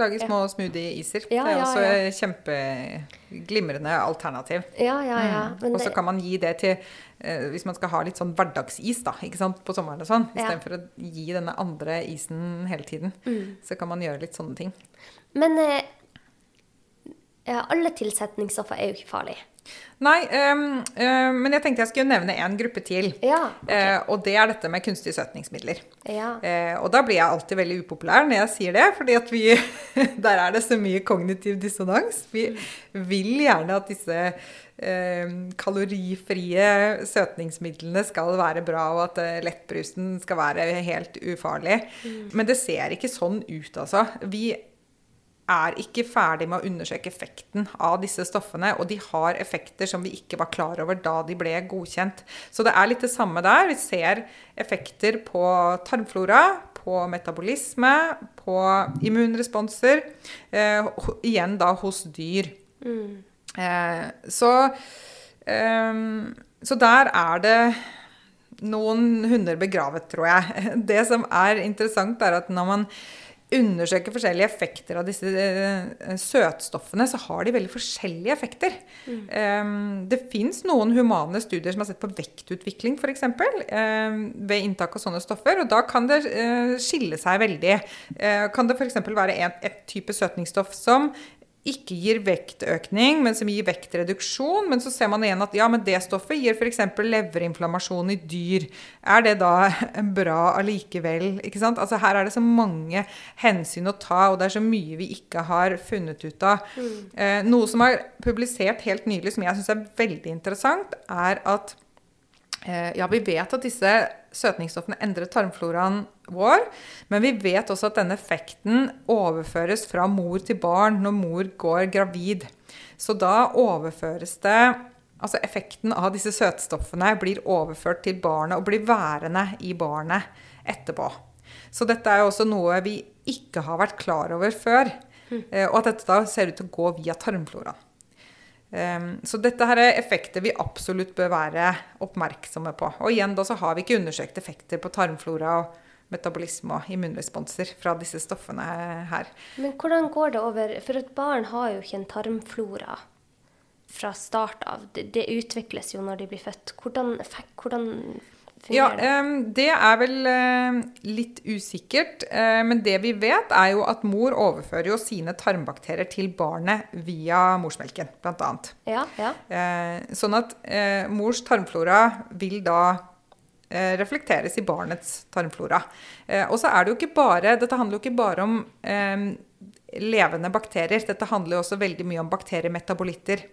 Lage små ja. smoothie-iser. Ja, det er også ja, kjempeglimrende alternativ. Ja, ja, ja. Mm. Og så kan man gi det til eh, Hvis man skal ha litt sånn hverdagsis da, ikke sant, på sommeren og sånn, istedenfor å gi denne andre isen hele tiden, mm. så kan man gjøre litt sånne ting. Men eh, alle tilsetningsstoffer er jo ikke farlige. Nei, um, um, men jeg tenkte jeg skulle nevne en gruppe til. Ja, okay. uh, og det er dette med kunstige søtningsmidler. Ja. Uh, og da blir jeg alltid veldig upopulær når jeg sier det, fordi at vi [LAUGHS] Der er det så mye kognitiv dissonans. Vi vil gjerne at disse uh, kalorifrie søtningsmidlene skal være bra, og at lettbrusen skal være helt ufarlig. Mm. Men det ser ikke sånn ut, altså. Vi er ikke ferdig med å undersøke effekten av disse stoffene. Og de har effekter som vi ikke var klar over da de ble godkjent. Så det er litt det samme der. Vi ser effekter på tarmflora, på metabolisme, på immunresponser. Eh, igjen da hos dyr. Mm. Eh, så, eh, så der er det noen hunder begravet, tror jeg. [LAUGHS] Det som er interessant, er at når man undersøker forskjellige effekter av disse uh, søtstoffene, så har de veldig forskjellige effekter. Mm. Um, det fins noen humane studier som har sett på vektutvikling f.eks. Um, ved inntak av sånne stoffer. Og da kan det uh, skille seg veldig. Uh, kan det f.eks. være en, et type søtningsstoff som ikke gir vektøkning, men som gir vektreduksjon. Men så ser man igjen at ja, men det stoffet gir f.eks. leverinflammasjon i dyr. Er det da [LAUGHS] bra allikevel? Ikke sant? Altså Her er det så mange hensyn å ta, og det er så mye vi ikke har funnet ut av. Mm. Eh, noe som er publisert helt nylig, som jeg syns er veldig interessant, er at eh, ja, vi vet at disse søtningsstoffene endrer tarmfloraen vår. Men vi vet også at denne effekten overføres fra mor til barn når mor går gravid. Så da overføres det Altså effekten av disse søtstoffene blir overført til barnet og blir værende i barnet etterpå. Så dette er jo også noe vi ikke har vært klar over før. Eh, Og at dette da ser ut til å gå via tarmfloraen. Um, så dette her er effekter vi absolutt bør være oppmerksomme på. Og igjen da så har vi ikke undersøkt effekter på tarmflora og metabolisme og immunresponser fra disse stoffene her. Men hvordan går det over For et barn har jo ikke en tarmflora fra start av. Det, det utvikles jo når de blir født. Hvordan, hvordan Ja, det? er vel litt usikkert. Uh, men det vi vet, er jo at mor overfører jo sine tarmbakterier til barnet via morsmelken, annet. Ja, ja. Eh, sånn at eh, mors tarmflora vil da eh, reflekteres i barnets tarmflora. Eh, og så er det jo ikke bare Dette handler jo ikke bare om eh, levende bakterier. Dette handler jo også veldig mye om bakteriemetabolitter.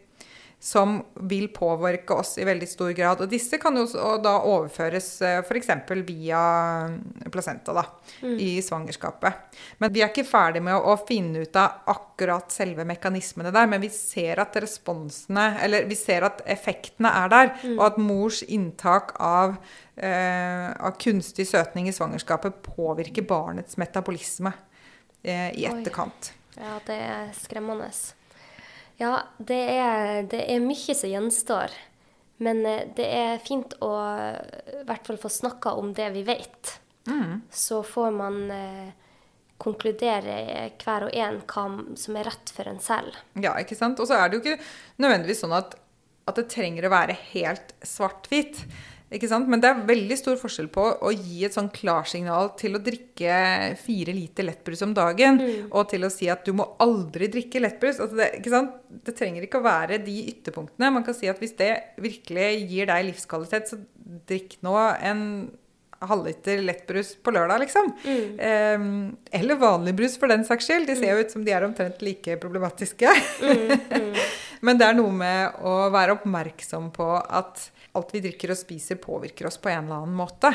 Som vil påvirke oss i veldig stor grad. Og disse kan jo da overføres f.eks. via placenta da, i svangerskapet. Men vi er ikke ferdig med å, å finne ut av akkurat selve mekanismene der. Men vi ser at responsene, eller vi ser at effektene er der. Og at mors inntak av, eh, av kunstig søtning i svangerskapet påvirker barnets metabolisme eh, i Oi. etterkant. ja, det er skremmende. Ja, det er, det er mye som gjenstår. Men eh, det er fint å eh, i hvert fall få snakka om det vi vet. Så får man eh, konkludere hver og en hva som er rett for en selv. Ja, ikke sant? Og så er det jo ikke nødvendigvis sånn at, at det trenger å være helt svart-hvitt. Ikke sant? Men det er veldig stor forskjell på å gi et sånn klarsignal til å drikke fire liter lettbrus om dagen, og til å si at du må aldri drikke lettbrus. Altså det, ikke sant? det trenger ikke å være de ytterpunktene. Man kan si at hvis det virkelig gir deg livskvalitet, så drikk nå en halvliter lettbrus på lørdag, liksom. Eh, eller vanlig brus, for den saks skyld. De ser jo ut som de er omtrent like problematiske. [LAUGHS] Men det er noe med å være oppmerksom på at alt vi drikker og spiser, påvirker oss på en eller annen måte.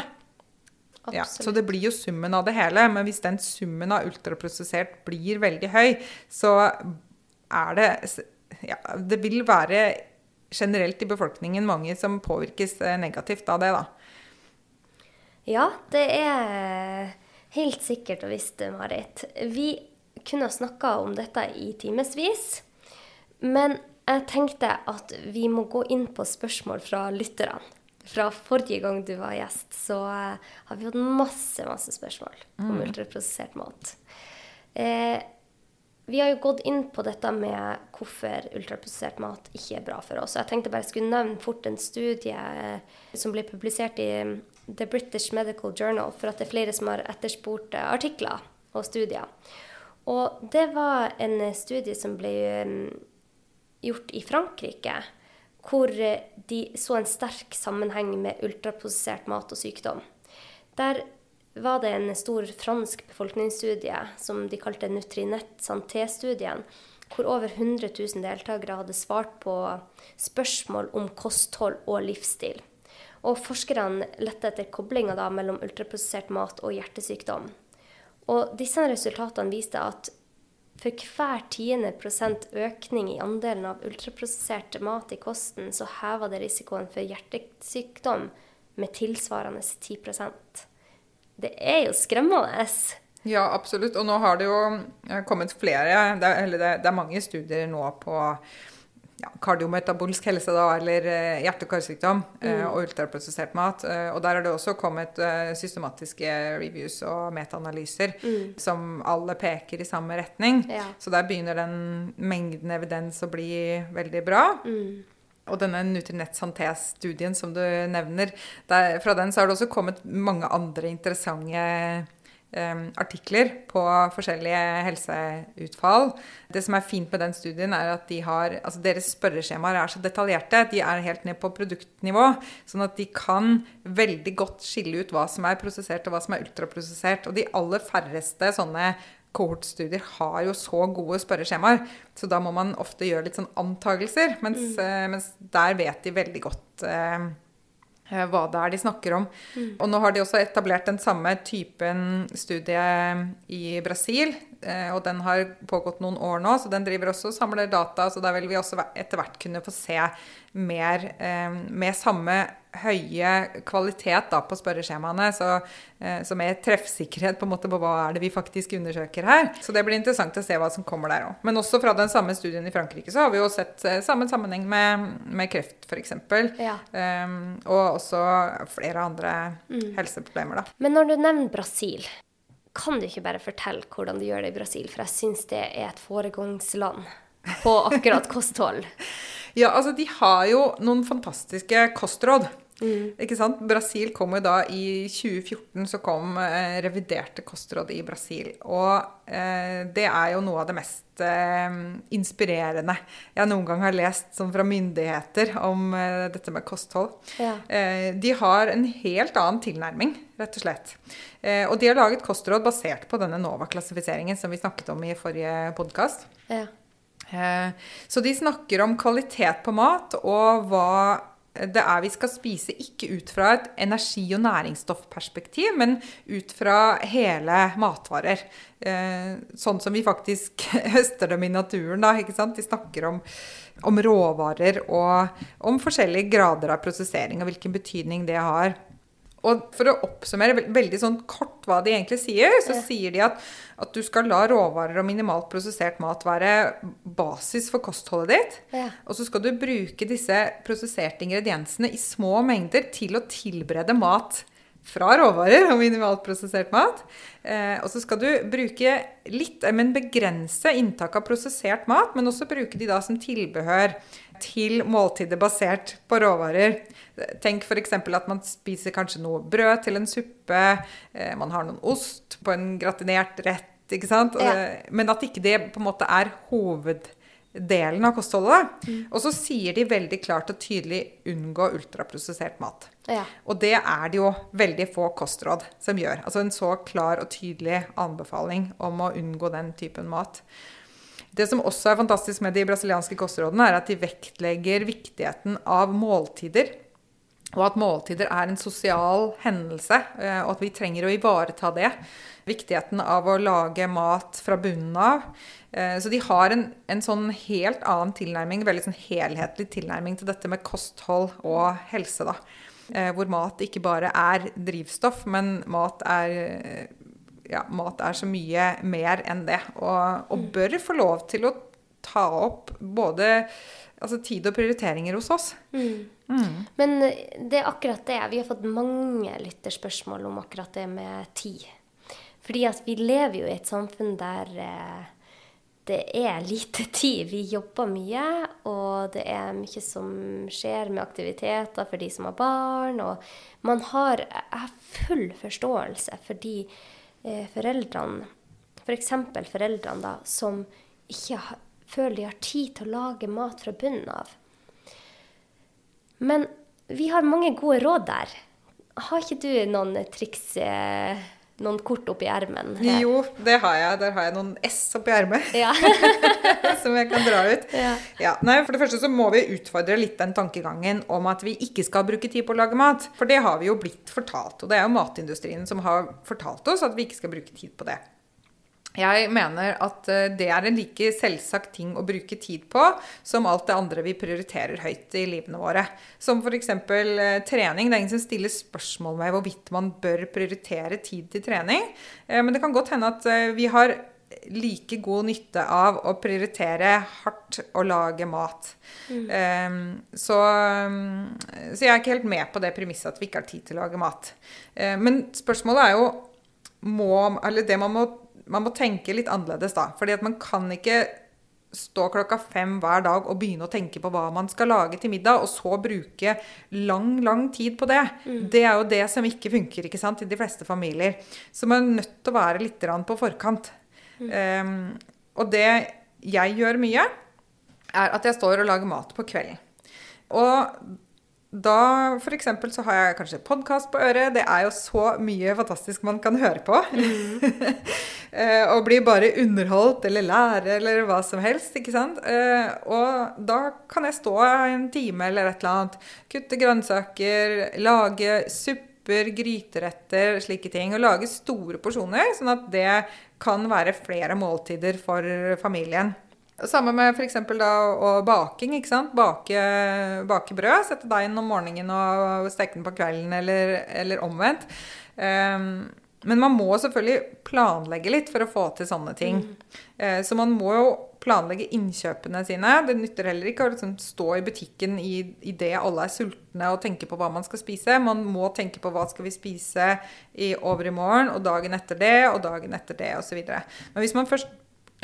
Ja, så det blir jo summen av det hele. Men hvis den summen av ultraprosessert blir veldig høy, så er det ja, Det vil være generelt i befolkningen mange som påvirkes eh, negativt av det, da. Ja, det er helt sikkert og visst, Marit. Vi kunne ha snakka om dette i timevis, men jeg tenkte at vi må gå inn på spørsmål fra lytterne. Fra forrige gang du var gjest, så eh, har vi fått masse, masse spørsmål om ultraprosessert mat. Eh, vi har jo gått inn på dette med hvorfor ultraprosessert mat ikke er bra for oss. Jeg tenkte bare jeg skulle nevne fort en studie eh, som ble publisert i mm, The British Medical Journal, for at det er flere som har etterspurt eh, artikler og studier. Og det var en studie som ble mm, gjort i Frankrike, hvor eh, de så en sterk sammenheng med ultraprosessert mat og sykdom. Der var det en stor fransk befolkningsstudie som de kalte Nutrinet Santé-studien, hvor over 100 000 deltakere hadde svart på spørsmål om kosthold og livsstil. Og forskerne lette etter koblinga mellom ultraprosessert mat og hjertesykdom. Og disse resultatene viste at for hver tiende prosent økning i andelen av ultraprosessert mat i kosten, så hever det risikoen for hjertesykdom med tilsvarende 10% Det er jo skremmende. Ja, absolutt. Og nå har det jo eh, kommet flere Det er, eller det, det er mange studier nå på ja, kardiometabolsk helse, da, eller eh, hjerte- og karsykdom, eh, og ultraprosessert mat. Eh, og der har det også kommet systematiske reviews og metaanalyser som alle peker i samme retning. Ja. Så der begynner den mengden evidens å bli veldig bra. Og denne Nutrinett-Santé-studien som du nevner, der, fra den så har det også kommet mange andre interessante artikler på forskjellige helseutfall. Det som er fint med den studien, er at de har, altså deres spørreskjemaer er så detaljerte. De er helt ned på produktnivå, sånn at de kan veldig godt skille ut hva som er prosessert og hva som er ultraprosessert. Og de aller færreste sånne kohortstudier har jo så gode spørreskjemaer, så da må man ofte gjøre litt sånn antagelser, mens, mm. mens der vet de veldig godt eh, eh, hva det er de snakker om. Og nå har de også etablert den samme typen studie i Brasil. eh, Og den har pågått noen år nå, så den driver også og samler data. Så da vil vi også etter hvert kunne få se mer eh, med samme høye kvalitet da, på spørreskjemaene. Så, eh, så mer treffsikkerhet på en måte på hva er det vi faktisk undersøker her. Så det blir interessant å se hva som kommer der òg. Men også fra den samme studien i Frankrike så har vi jo sett eh, samme sammenheng med, med kreft, f.eks. Ja. Um, og også flere andre helseproblemer, da. Men når du nevner Brasil, kan du ikke bare fortelle hvordan du gjør det i Brasil? For jeg syns det er et foregangsland på akkurat kosthold. [LAUGHS] Ja, altså de har jo noen fantastiske kostråd. Ikke sant? Brasil kom jo da i 2014 så kom eh, reviderte kostråd i Brasil. Og eh, det er jo noe av det mest eh, inspirerende jeg noen gang har lest sånn fra myndigheter om eh, dette med kosthold. Ja. Eh, de har en helt annen tilnærming, rett og slett. Eh, og de har laget kostråd basert på denne NOVA-klassifiseringen som vi snakket om i forrige podkast. Ja. Eh, Så de snakker om kvalitet på mat og hva det er vi skal spise, ikke ut fra et energi- og næringsstoffperspektiv, men ut fra hele matvarer. Eh, Sånn som vi faktisk [LAUGHS] høster dem i naturen, da. ikke sant? De snakker om, om råvarer og om forskjellige grader av prosessering og hvilken betydning det har. Og for å oppsummere veldig sånn kort hva de egentlig sier, så sier de at, at du skal la råvarer og minimalt prosessert mat være basis for kostholdet ditt. Ja. Og så skal du bruke disse prosesserte ingrediensene i små mengder til å tilberede mat fra råvarer og minimalt prosessert mat. Eh, og så skal du bruke litt, eh, men begrense inntak av prosessert mat, men også bruke de da som tilbehør til måltider basert på råvarer. Tenk f.eks. at man spiser kanskje noe brød til en suppe, eh, man har noen ost på en gratinert rett, ikke sant? Ja. Eh, Men at ikke det på en måte er hoveddelen av kostholdet. Mm. Og så sier de veldig klart og tydelig 'unngå ultraprosessert mat'. Ja. Og det er det jo veldig få kostråd som gjør. Altså en så klar og tydelig anbefaling om å unngå den typen mat. Det som også er fantastisk med de brasilianske kostrådene, er at de vektlegger viktigheten av måltider. Og at måltider er en sosial hendelse, eh, og at vi trenger å ivareta det. Viktigheten av å lage mat fra bunnen av. Eh, Så de har en, en sånn helt annen tilnærming, veldig sånn helhetlig tilnærming til dette med kosthold og helse. da. Eh, Hvor mat ikke bare er drivstoff, men mat er ja, mat er så mye mer enn det. Og, og bør få lov til å ta opp både altså, tid og prioriteringer hos oss. Men det er akkurat det. Vi har fått mange lytterspørsmål om akkurat det med tid. Fordi at vi lever jo i et samfunn der eh, det er lite [LAUGHS] tid. Vi jobber mye, og det er mye som skjer med aktiviteter for de som har barn. Og man har full forståelse for de eh, foreldrene, f.eks. For foreldrene da, som ikke føler de har tid til å lage mat fra bunnen av. Men vi har mange gode råd der. Har ikke du noen triks, eh, noen kort oppi ermen? Jo, det har jeg. Der har jeg noen S oppi ermet Ja. [LAUGHS] som jeg kan dra ut. Ja. Ja, nei, for det første så må vi utfordre litt den tankegangen om at vi ikke skal bruke tid på å lage mat. For det har vi jo blitt fortalt. Og det er jo matindustrien som har fortalt oss at vi ikke skal bruke tid på det. Jeg mener at eh, det er en like selvsagt ting å bruke tid på som alt det andre vi prioriterer høyt i livene våre. Som f.eks. Eh, trening. Det er ingen som stiller spørsmål med hvorvidt man bør prioritere tid til trening. Eh, men det kan godt hende at vi har like god nytte av å prioritere hardt å lage mat. Eh, så, mm, så jeg er ikke helt med på det premisset at vi ikke har tid til å lage mat. Men spørsmålet er jo må, eller det man må, man må tenke litt annerledes da. Fordi at man kan ikke stå klokka fem hver dag og begynne å tenke på hva man skal lage til middag, og så bruke lang, lang tid på det. Det er jo det som ikke funker ikke sant, i de fleste familier. Så man er nødt til å være litt på forkant. Um, og det jeg gjør mye, er at jeg står og lager mat på kvelden. Og da eksempel så har jeg kanskje podkast på øret. Det er jo så mye fantastisk man kan høre på. Mm. [LAUGHS] og blir bare underholdt eller lære eller hva som helst. ikke sant? Eh, og da kan jeg stå en time eller et eller annet, kutte grønnsaker, lage supper, gryteretter, slike ting. Og lage store porsjoner, sånn at det kan være flere måltider for familien. Samme med f.eks. baking. ikke sant? Bake, bake, brød. Sette deigen om morgenen og steke den på kvelden, eller, eller omvendt. Um, men man må selvfølgelig planlegge litt for å få til sånne ting. Mm. Uh, så man må jo planlegge innkjøpene sine. Det nytter heller ikke å liksom stå i butikken i, i det alle er sultne og tenke på hva man skal spise. Man må tenke på hva skal vi spise i over i morgen, og dagen etter det, og dagen etter det, osv. Men hvis man først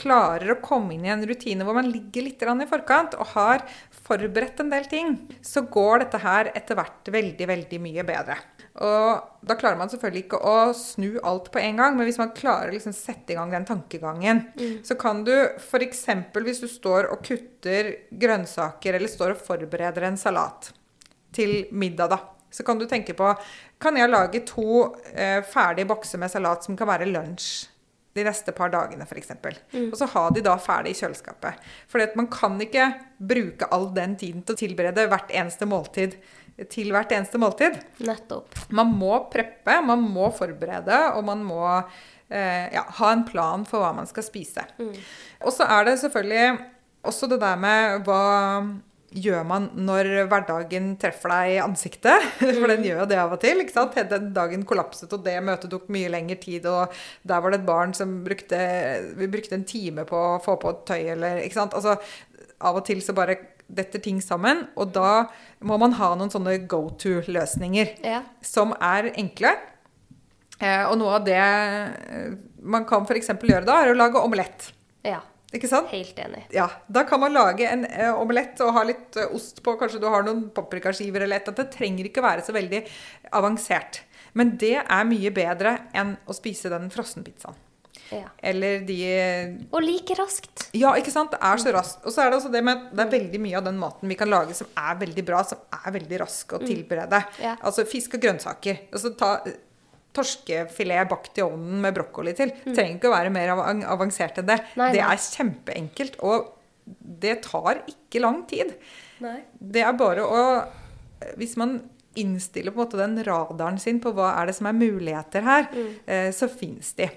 klarer å komme inn i en rutine hvor man ligger litt i forkant og har forberedt en del ting, så går dette her etter hvert veldig, veldig mye bedre. Og da klarer man selvfølgelig ikke å snu alt på en gang, men hvis man klarer å liksom sette i gang den tankegangen, mm. så kan du f.eks. hvis du står og kutter grønnsaker eller står og forbereder en salat til middag, da, så kan du tenke på Kan jeg lage to eh, ferdige bokser med salat som kan være lunsj de neste par dagene, f.eks. Mm. Og så ha de da ferdig i kjøleskapet. For man kan ikke bruke all den tiden til å tilberede hvert eneste måltid til hvert eneste måltid. Nettopp. Man må preppe, man må forberede, og man må eh, ja, ha en plan for hva man skal spise. Mm. Og så er det selvfølgelig også det der med hva gjør man når hverdagen treffer deg i ansiktet? [LAUGHS] For den mm. gjør jo det av og til. ikke sant? Den dagen kollapset, og det møtet tok mye lengre tid, og der var det et barn som brukte, vi brukte en time på å få på et tøy, eller ikke sant. Altså, av og til så bare detter ting sammen, og da må man ha noen sånne go to-løsninger ja. som er enkle. Eh, og noe av det eh, man kan f.eks. gjøre da, er å lage omelett. Ja. Ikke sant? Helt enig. Ja, Da kan man lage en uh, omelett og ha litt uh, ost på. Kanskje du har noen paprikaskiver eller et. At det trenger ikke være så veldig avansert. Men det er mye bedre enn å spise den frossenpizzaen. Ja. Eller de Og like raskt. Ja, ikke sant. Det er så raskt. Og så er det også det med det er veldig mye av den maten vi kan lage som er veldig bra, som er veldig rask å mm. tilberede. Mm. Ja. Altså fisk og grønnsaker. Altså ta torskefilet bakt i ovnen med brokkoli til. Mm. Trenger ikke å være mer avansert enn det. Nei, det er kjempeenkelt, og det tar ikke lang tid. Nei. Det er bare å Hvis man innstiller på en måte den radaren sin på hva er det som er muligheter her, mm. eh, så fins de.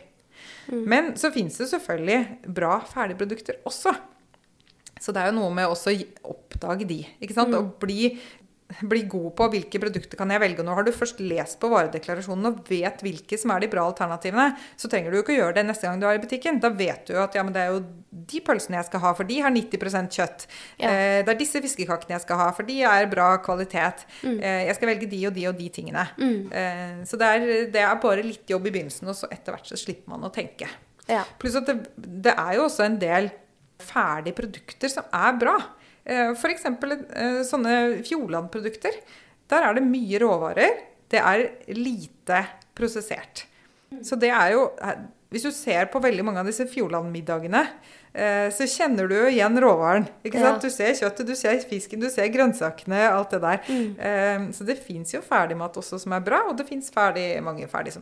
Mm. Men så fins det selvfølgelig bra ferdigprodukter også. Så det er jo noe med å oppdage de. ikke sant? Mm. Å bli bli god på hvilke produkter kan jeg velge. Nå har du først lest på varedeklarasjonen og vet hvilke som er de bra alternativene. Så trenger du jo ikke gjøre det neste gang du er i butikken. Da vet du at ja, men det er jo de pølsene jeg skal ha, for de har 90 kjøtt. Ja. Eh, det er disse fiskekakene jeg skal ha, for de er bra kvalitet. Mm. Eh, jeg skal velge de og de og de tingene. Mm. Eh, så det er, det er, bare litt jobb i begynnelsen, og så etter hvert så slipper man å tenke. Ja. Pluss at det, det er jo også en del ferdige produkter som er bra. Eh, F.eks. Eh, sånne Fjordland-produkter. Der er det mye råvarer. Det er lite prosessert. Så det er jo Hvis du ser på veldig mange av disse Fjordland-middagene, eh, så kjenner du jo igjen råvaren. Ja. Du ser kjøttet, du ser fisken, du ser grønnsakene, alt det der. Mm. Så det fins jo ferdigmat også som er bra, og det fins mange ferdige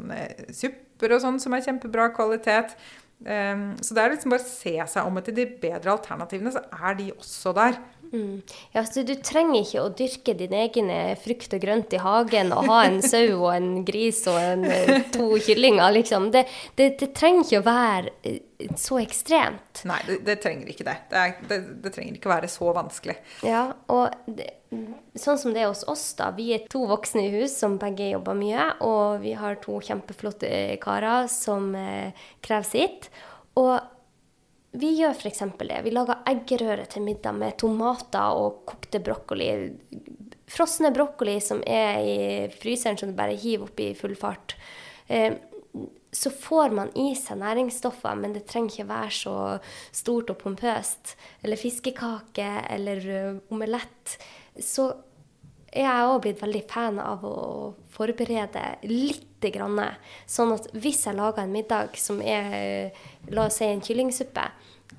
supper og sånn som er kjempebra kvalitet. Um, så det er liksom bare å se seg om etter de bedre alternativene, så er de også der. Mm. Ja, så Du trenger ikke å dyrke din egen frukt og grønt i hagen og ha en sau og en gris og en, eh, to kyllinger, liksom. Det, det, det, trenger ikke å være eh, så ekstremt. Nei, det, det trenger ikke det. Er, det. trenger ikke å være så vanskelig. Ja, og sånn som det er hos oss, da. Vi er to voksne i hus som begge jobber mye, og vi har to kjempeflotte karer som eh, krever sitt. Og vi gjør f.eks. det. Vi lager eggerøre til middag med tomater og kokte brokkoli. Frosne brokkoli som er i fryseren, som du bare hiver opp i full fart. Eh, så får man i seg næringsstoffer, men det trenger ikke være så stort og pompøst. Eller fiskekake eller eh, omelett. Så er jeg òg blitt veldig fan av å forberede litt. grann. Sånn at hvis jeg lager en middag som er la oss si en kyllingsuppe,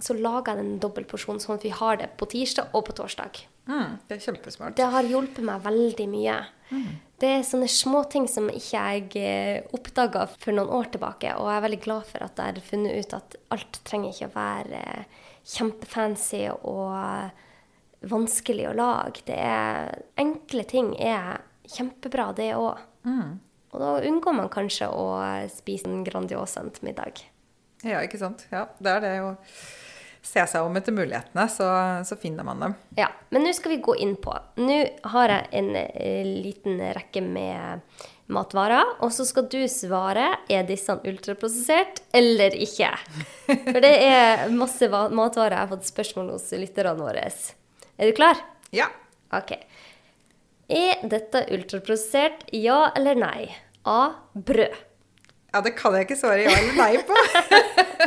så lager jeg en dobbeltporsjon, sånn at vi har det på tirsdag og på torsdag. Mm, det er kjempesmart. Det har hjulpet meg veldig mye. Det er sånne småting som ikke jeg oppdaga for noen år tilbake, og jeg er veldig glad for at jeg har funnet ut at alt trenger ikke å være eh, kjempefancy og vanskelig å lage. Det er, enkle ting er kjempebra, det òg. Og da unngår man kanskje å spise en grandiosent til middag. Ja, ikke sant. Ja, det er det å se seg om etter mulighetene, så, så finner man dem. Ja, men nå skal vi gå inn på. Nå har jeg en eh, liten rekke med matvarer, og så skal du svare er disse ultraprosessert eller ikke. For det er masse matvarer jeg har fått spørsmål hos lytterne våre. Er du klar? Ja. Ok. Er dette ultraprosessert, ja eller nei? A. Brød. Ja, det kan jeg ikke svare ja eller nei på.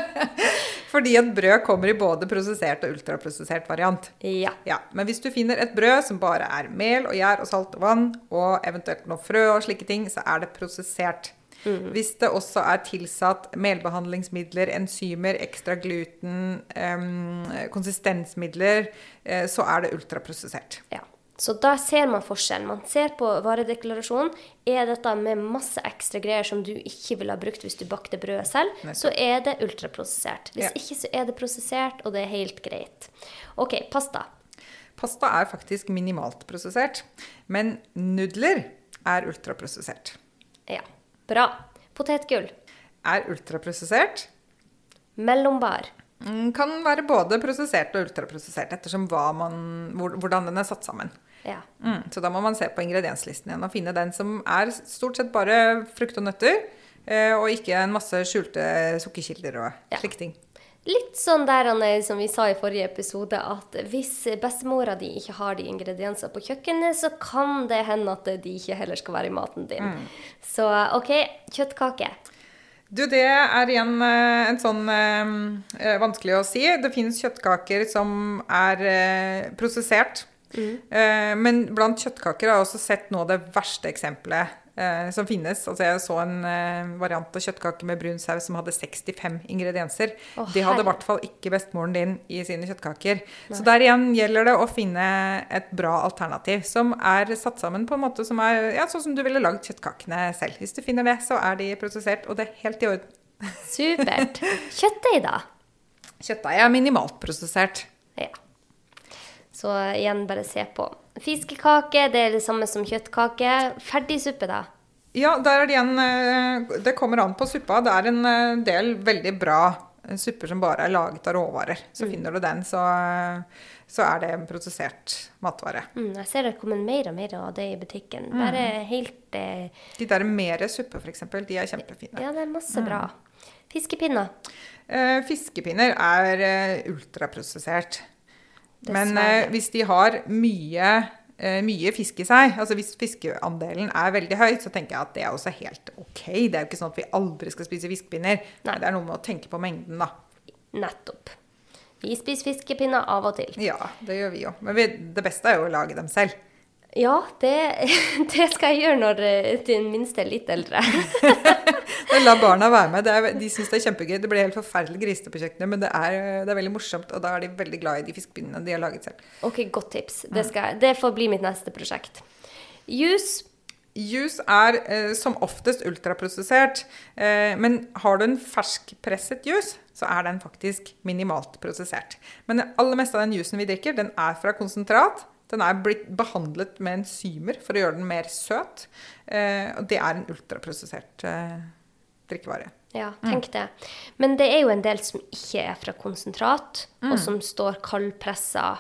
[LAUGHS] Fordi et brød kommer i både prosessert og ultraprosessert variant. Ja. Ja, Men hvis du finner et brød som bare er mel og gjær og salt og vann, og eventuelt noe frø og slike ting, så er det prosessert. Hvis det også er tilsatt melbehandlingsmidler, enzymer, ekstra gluten, um, konsistensmidler, uh, så er det ultraprosessert. Ja. Så da ser man forskjellen. Man ser på varedeklarasjonen. Er dette med masse ekstra greier som du ikke ville ha brukt hvis du bakte brødet selv, så er det ultraprosessert. Hvis Ja. ikke, så er det prosessert, og det er helt greit. OK, pasta. Pasta er faktisk minimalt prosessert, men nudler er ultraprosessert. Ja. Bra. Potetgull. Er ultraprosessert Mellombar. mm, kan være både prosessert og ultraprosessert, ettersom hva man, hvordan den er satt sammen. Ja. Mm, så da må man se på ingredienslisten igjen og finne den som er stort sett bare frukt og nøtter, eh, og ikke en masse skjulte sukkerkilder og Ja. slike ting. Litt sånn der Anne, som vi sa i forrige episode, at hvis bestemora di ikke har de ingrediensene på kjøkkenet, så kan det hende at de ikke heller skal være i maten din. Så OK, kjøttkake. Du, det er igjen eh, en sånn eh, eh, vanskelig å si. Det finnes kjøttkaker som er eh, prosessert. Eh, men blant kjøttkaker har jeg også sett noe av det verste eksempelet som finnes. Altså jeg så en eh, variant av kjøttkake med brun saus som hadde 65 ingredienser. Oh, De hadde i hvert fall ikke bestemoren din i sine kjøttkaker. Så der igjen gjelder det å finne et bra alternativ som er satt sammen på en måte som er ja, sånn som du ville lagd kjøttkakene selv. Hvis du finner det, så er de prosessert, og det er helt i orden. [LAUGHS] Supert. Kjøttdeig, da? Kjøttdeig er minimalt prosessert. Ja. Så igjen, bare se på. Fiskekake, det er det samme som kjøttkake. Ferdigsuppe, da? Ja, der er det igjen eh, Det kommer an på suppa. Det er en eh, del veldig bra eh, supper som bare er laget av råvarer. Så finner du den, så, så er det en prosessert matvare. Mm, jeg ser det kommer mer og mer av det i butikken. Bare helt eh, De der mere suppe, f.eks., de er kjempefine. Ja, det er masse bra. Fiskepinner. Eh, fiskepinner er eh, ultraprosessert. Men eh, hvis de har mye, eh, mye fisk i seg, altså hvis fiskeandelen er veldig høy, så tenker jeg at det er også helt ok. Det er jo ikke sånn at vi aldri skal spise fiskepinner. Nei. Det er noe med å tenke på mengden, da. Nettopp. Vi spiser fiskepinner av og til. Ja, det gjør vi jo. Men vi, det beste er jo å lage dem selv. Ja, det, [LAUGHS] det skal jeg gjøre når eh, den minste er litt eldre. [LAUGHS] La [LAUGHS] barna være med. Det er, de syns det er kjempegøy. Det blir helt forferdelig grisete på kjøkkenet, men det er, det er veldig morsomt, og da er de veldig glad i de fiskepinnene de har laget selv. Ok, godt tips. Det, skal, det får bli mitt neste prosjekt. Juice. Juice er eh, som oftest ultraprosessert, eh, men har du en ferskpresset juice, så er den faktisk minimalt prosessert. Men det aller meste av den juicen vi drikker, den er fra konsentrat. Den er blitt behandlet med enzymer for å gjøre den mer søt. Eh, og det er en ultraprosessert eh, drikkevare. Ja, tenk det. Men det er jo en del som ikke er fra konsentrat, Mm. og som står kaldpressa.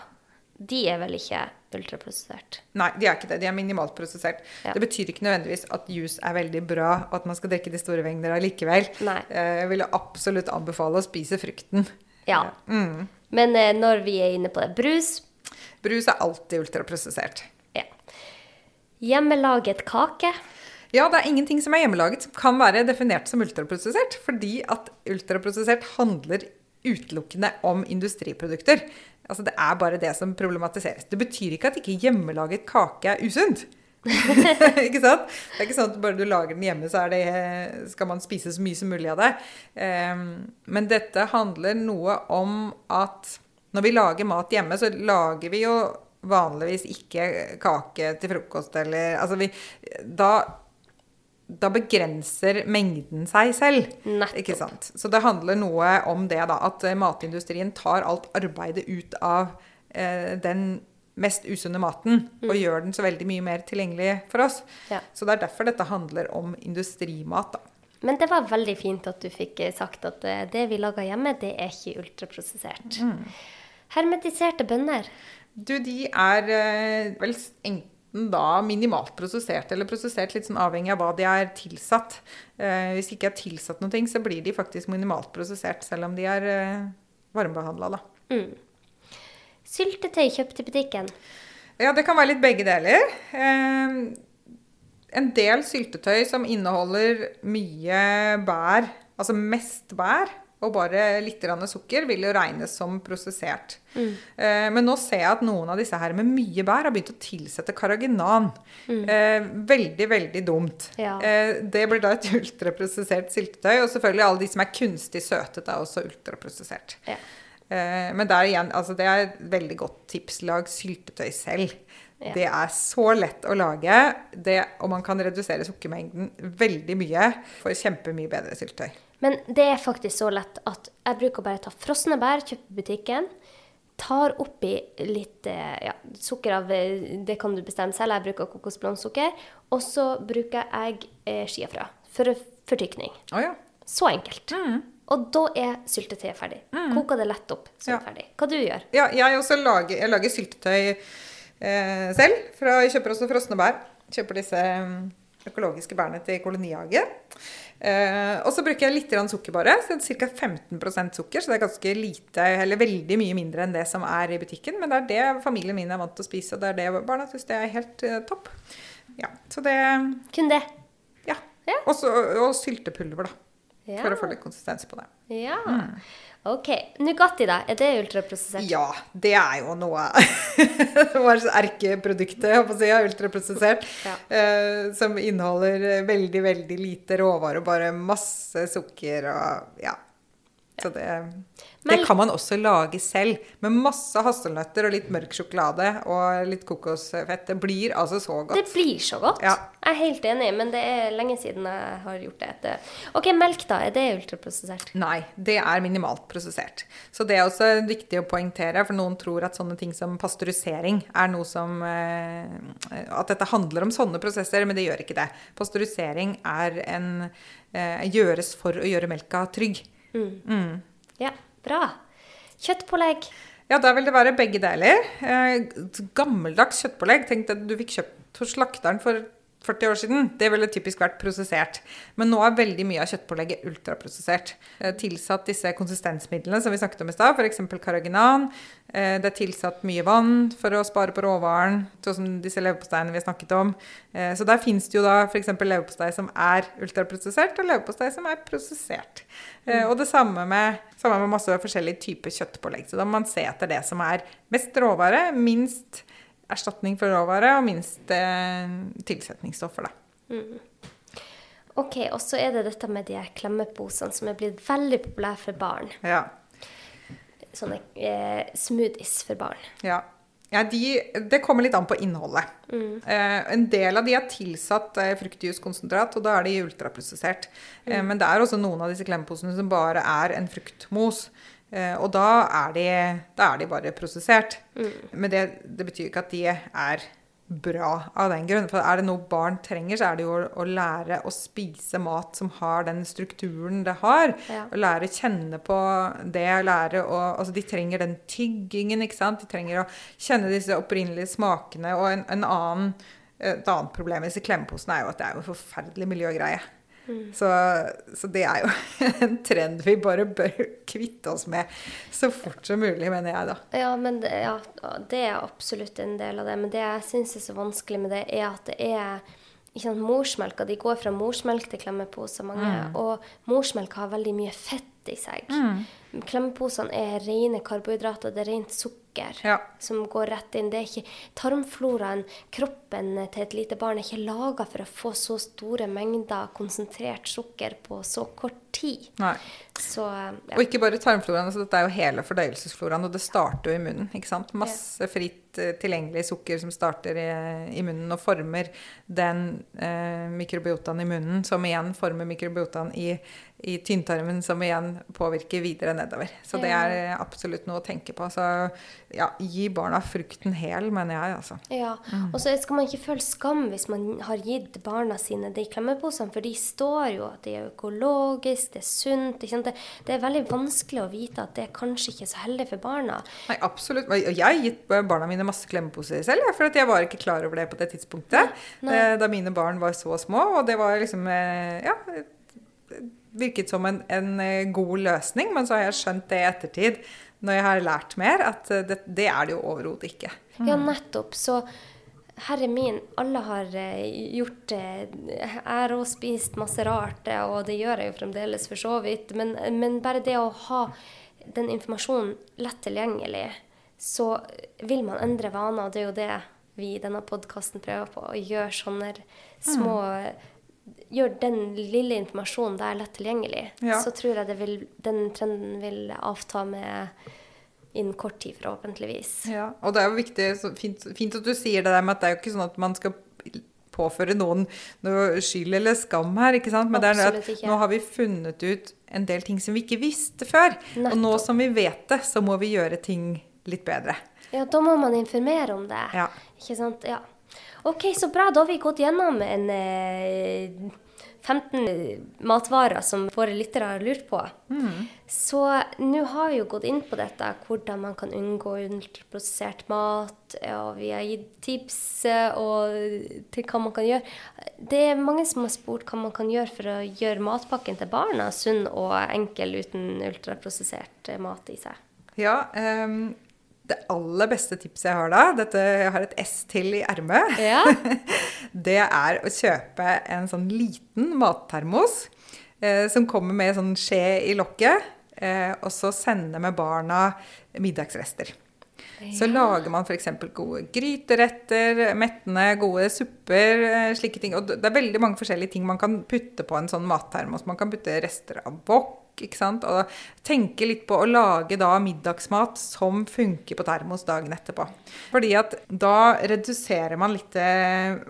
De er vel ikke ultraprosessert? Nei, de er ikke det. De er minimalt prosessert. Ja. Det betyr ikke nødvendigvis at juice er veldig bra, og at man skal drikke de store mengder allikevel. Nei. Eh, Jeg ville absolutt anbefale å spise frukten. Ja. Mm. Men når vi er inne på det, brus Brus er alltid ultraprosessert. ja. Hjemmelaget kake. Ja, det er ingenting som er hjemmelaget som kan være definert som ultraprosessert, fordi at ultraprosessert handler utelukkende om industriprodukter. Altså Det er bare det som problematiseres. Det betyr ikke at ikke hjemmelaget kake er usunt. [LAUGHS] ikke sant? Det er ikke sånn at bare du lager den hjemme, så det, skal man spise så mye som mulig av det. Um, men dette handler noe om at når vi lager mat hjemme, så lager vi jo vanligvis ikke kake til frokost eller Altså vi Da da begrenser mengden seg selv. Nettopp. Ikke sant? Så det handler noe om det, da. At eh, matindustrien tar alt arbeidet ut av eh, den mest usunne maten og gjør den så veldig mye mer tilgjengelig for oss. Ja. Så det er derfor dette handler om industrimat, da. Men det var veldig fint at du fikk eh, sagt at eh, det vi lager hjemme, det er ikke ultraprosessert. Mm. Hermetiserte bønner. Du, de er eh, vel enten da minimalt prosessert eller prosessert litt sånn avhengig av hva de er tilsatt. Eh, hvis de ikke er tilsatt noe, så blir de faktisk minimalt prosessert, selv om de er eh, varmebehandla, da. Mm. Syltetøy kjøpt i butikken. Ja, det kan være litt begge deler. Eh, en del syltetøy som inneholder mye bær, altså mest bær, og bare litt sukker, vil jo regnes som prosessert. Eh, men nå ser jeg at noen av disse her med mye bær har begynt å tilsette karaginan. Eh, veldig, veldig dumt. Ja. Eh, det blir da et [LAUGHS] ultraprosessert syltetøy. Og selvfølgelig alle de som er kunstig søtet, er også ultraprosessert. Ja. Men der igjen, altså det er et veldig godt tips. Lag syltetøy selv. Ja. Det er så lett å lage, det, og man kan redusere sukkermengden veldig mye. for kjempemye bedre syltetøy. Men det er faktisk så lett at jeg bruker bare ta frosne bær, kjøpe i butikken. Tar oppi litt eh, ja, sukker av eh, Det kan du bestemme selv. Jeg bruker kokosblondsukker. Og så bruker jeg eh, skiafrø for fortykning. Oh, ja. Så enkelt. Og da er syltetøyet ferdig. Koker det lett opp, så er Ja. ferdig. Hva du gjør ja jeg lager, jeg lager syltetøy eh, selv. For jeg kjøper også frosne bær. Kjøper disse mm, økologiske bærene til kolonihage. Eh, og så bruker jeg litt sukker så Ca. 15% sukker. Så det er ganske lite, eller veldig mye mindre enn det som er i butikken. Men det er det familien min er vant til å spise, og det er det barna syns det er helt eh, topp. Ja, så det Kun det. Ja. Ja. Og, så, og syltepulver, da. Ja. For å få litt konsistens på det. Ja. OK. Nugatti, da? Er det ultraprosessert? Ja, det er jo noe [LAUGHS] Det var erkeproduktet jeg på å si, av ultraprosessert. Ja. eh, som inneholder veldig, veldig lite råvarer, bare masse sukker og Ja. Så det, det kan man også lage selv. Med masse hasselnøtter og litt mørk sjokolade og litt kokosfett. Det blir altså så godt. Det blir så godt. Ja. Jeg er helt enig, men det er lenge siden jeg har gjort det. OK, melk, da? Er det ultraprosessert? Nei, det er minimalt prosessert. Så det er også viktig å poengtere, for noen tror at sånne ting som pasteurisering er noe som eh, At dette handler om sånne prosesser, men det gjør ikke det. Pasteurisering er en eh, gjøres for å gjøre melka trygg. Ja, bra. Kjøttpålegg. Ja, da vil det være begge deler. Eh, gammeldags kjøttpålegg. Tenk at du fikk kjøpt hos slakteren for 40 år siden. Det ville typisk vært prosessert. Men nå er veldig mye av kjøttpålegget ultraprosessert. Eh, tilsatt disse konsistensmidlene som vi snakket om i stad, f.eks. karaginan. Eh, det er tilsatt mye vann for å spare på råvaren, sånn som disse leverposteiene vi har snakket om. Eh, så der fins det jo da f.eks. leverpostei som er ultraprosessert, og leverpostei som er prosessert. Mm. Og det samme med, samme med masse forskjellige typer kjøttpålegg. Så da må man se etter det som er mest råvare, minst erstatning for råvare og minst eh, tilsetningsstoffer, da. OK, og så er det dette med de her klemmeposene som er blitt veldig populære for barn. Ja. Sånne eh, smoothies for barn. Ja. ja de, det kommer litt an på innholdet. Eh, en del av de er tilsatt eh, fruktjuskonsentrat, og da er de ultraprosessert. Eh, men det er også noen av disse klemmeposene som bare er en fruktmos. Eh, og da er, de, da er de bare prosessert. Men det, det betyr ikke at de er bra av den grunn. For er det noe barn trenger, så er det jo å, å lære å spise mat som har den strukturen det har. Ja. Å lære å kjenne på det. Lære å, altså de trenger den tyggingen, ikke sant. De trenger å kjenne disse opprinnelige smakene. Og en, en annen, et annet problem med disse klemmeposene er jo at det er jo en forferdelig miljøgreie. Så, så det er jo [LAUGHS] en trend vi bare bør kvitte oss med så fort som mulig, mener jeg da. Ja, men det, ja, det er absolutt en del av det. Men det jeg syns er så vanskelig med det, er at det er ikke sant, morsmelka. De går fra morsmelk til klemmeposer, mange. Og morsmelk har veldig mye fett i seg. Klemmeposene er rene karbohydrater, det er rent sukker Ja. som går rett inn. Det er ikke Tarmfloraen, kroppen til et lite barn, er ikke laga for å få så store mengder konsentrert sukker på så kort tid. Så ja. Og ikke bare tarmfloraen, altså dette er jo hele fordøyelsesfloraen, og det starter jo i munnen. ikke sant? Masse fritt eh, tilgjengelig sukker som starter i, i munnen og former den eh, mikrobiotaen i munnen, som igjen former mikrobiotaen i, i tynntarmen, som igjen påvirker videre nedover. Så det er eh, absolutt noe å tenke på. Så ja, gi barna frukten hel, mener jeg, altså. Ja, og så skal man ikke føle skam hvis man har gitt barna sine de klemmeposene, for de står jo at de er økologisk, det er sunt. Det, det er veldig vanskelig å vite at det er kanskje ikke så heldig for barna. Nei, absolutt. Og jeg har gitt barna mine masse klemmeposer selv, for jeg var ikke klar over det på det tidspunktet. Nei. Da mine barn var så små. Og det var liksom eh, Ja. Virket som en, en eh, god løsning, men så har jeg skjønt det i ettertid, når jeg har lært mer, at eh, det, det er det jo overhodet ikke. Ja, nettopp. Så herre min, alle har eh, gjort det. Jeg har også spist masse rart, og det gjør jeg jo fremdeles for så vidt. Men, men bare det å ha den informasjonen lett tilgjengelig, så vil man endre vaner. Og det er jo det vi i denne podkasten prøver på. Å gjøre sånne små Gjør den lille informasjonen der lett tilgjengelig. Ja. Så tror jeg det vil, den trenden vil avta med innen kort tid, forhåpentligvis. Ja, og det er jo viktig, så fint, fint at du sier det der med at det er jo ikke sånn at man skal påføre noen noe skyld eller skam her, ikke sant? Men det er det at nå har vi funnet ut en del ting som vi ikke visste før. Og nå som vi vet det, så må vi gjøre ting litt bedre. Ja, da må man informere om det. Ja. Ikke sant? Ja. OK, så bra. Da har vi gått gjennom en eh, 15 matvarer som våre lyttere har lurt på. Så nå har vi jo gått inn på dette, hvordan man kan unngå ultraprosessert mat. Og vi har gitt tips eh, til hva man kan gjøre. Det er mange som har spurt hva man kan gjøre for å gjøre matpakken til barna sunn og enkel uten ultraprosessert eh, mat i seg. Ja, ehm, det aller beste tipset jeg har da, dette, jeg har et S til i ermet, Ja. [LAUGHS] det er å kjøpe en sånn liten mattermos eh, som kommer med sånn skje i lokket, eh, og så sende med barna middagsrester. Så lager man f.eks. gode gryteretter, mettende, gode supper, eh, slike ting. Og det er veldig mange forskjellige ting man kan putte på en sånn mattermos. Man kan putte rester av wok, ikke sant. Og tenke litt på å lage da middagsmat som funker på termos dagen etterpå. Fordi at da reduserer man litt eh,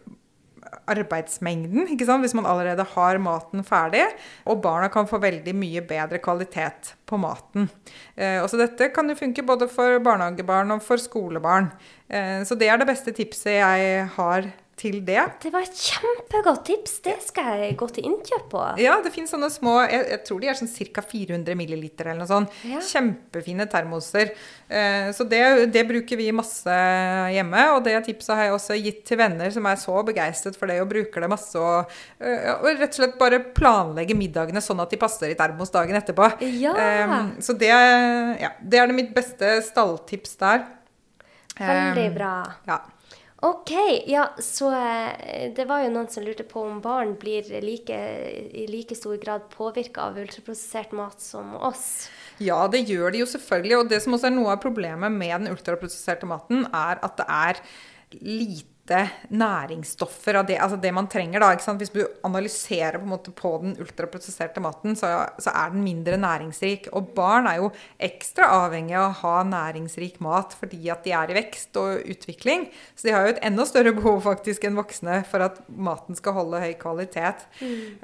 arbeidsmengden, ikke sant? hvis man allerede har maten ferdig. Og barna kan få veldig mye bedre kvalitet på maten. Eh, og så dette kan jo funke både for barnehagebarn og for skolebarn. Eh, så det er det beste tipset jeg har til det. Det var et kjempegodt tips. Det skal jeg gå til innkjøp på. Ja, det finnes sånne små Jeg, jeg tror de er sånn ca. 400 milliliter eller noe sånt. Ja. Kjempefine termoser. Eh, så det, det bruker vi masse hjemme. Og det tipset har jeg også gitt til venner som er så begeistret for det og bruker det masse. Og, eh, og rett og slett bare planlegge middagene sånn at de passer i termos dagen etterpå. Ja. Eh, så det, ja, det er det mitt beste stalltips der. Veldig Eh, bra. Ja. OK. Ja, så eh, det var jo noen som lurte på om barn blir like, i like stor grad påvirka av ultraprosessert mat som oss. Ja, det gjør de jo selvfølgelig. Og det som også er noe av problemet med den ultraprosesserte maten, er at det er lite næringsstoffer av det, altså det man trenger. da, ikke sant? Hvis du analyserer på, på den ultraprosesserte maten, så, så er den mindre næringsrik. Og barn er jo ekstra avhengig av å ha næringsrik mat fordi at de er i vekst og utvikling. Så de har jo et enda større behov faktisk enn voksne for at maten skal holde høy kvalitet.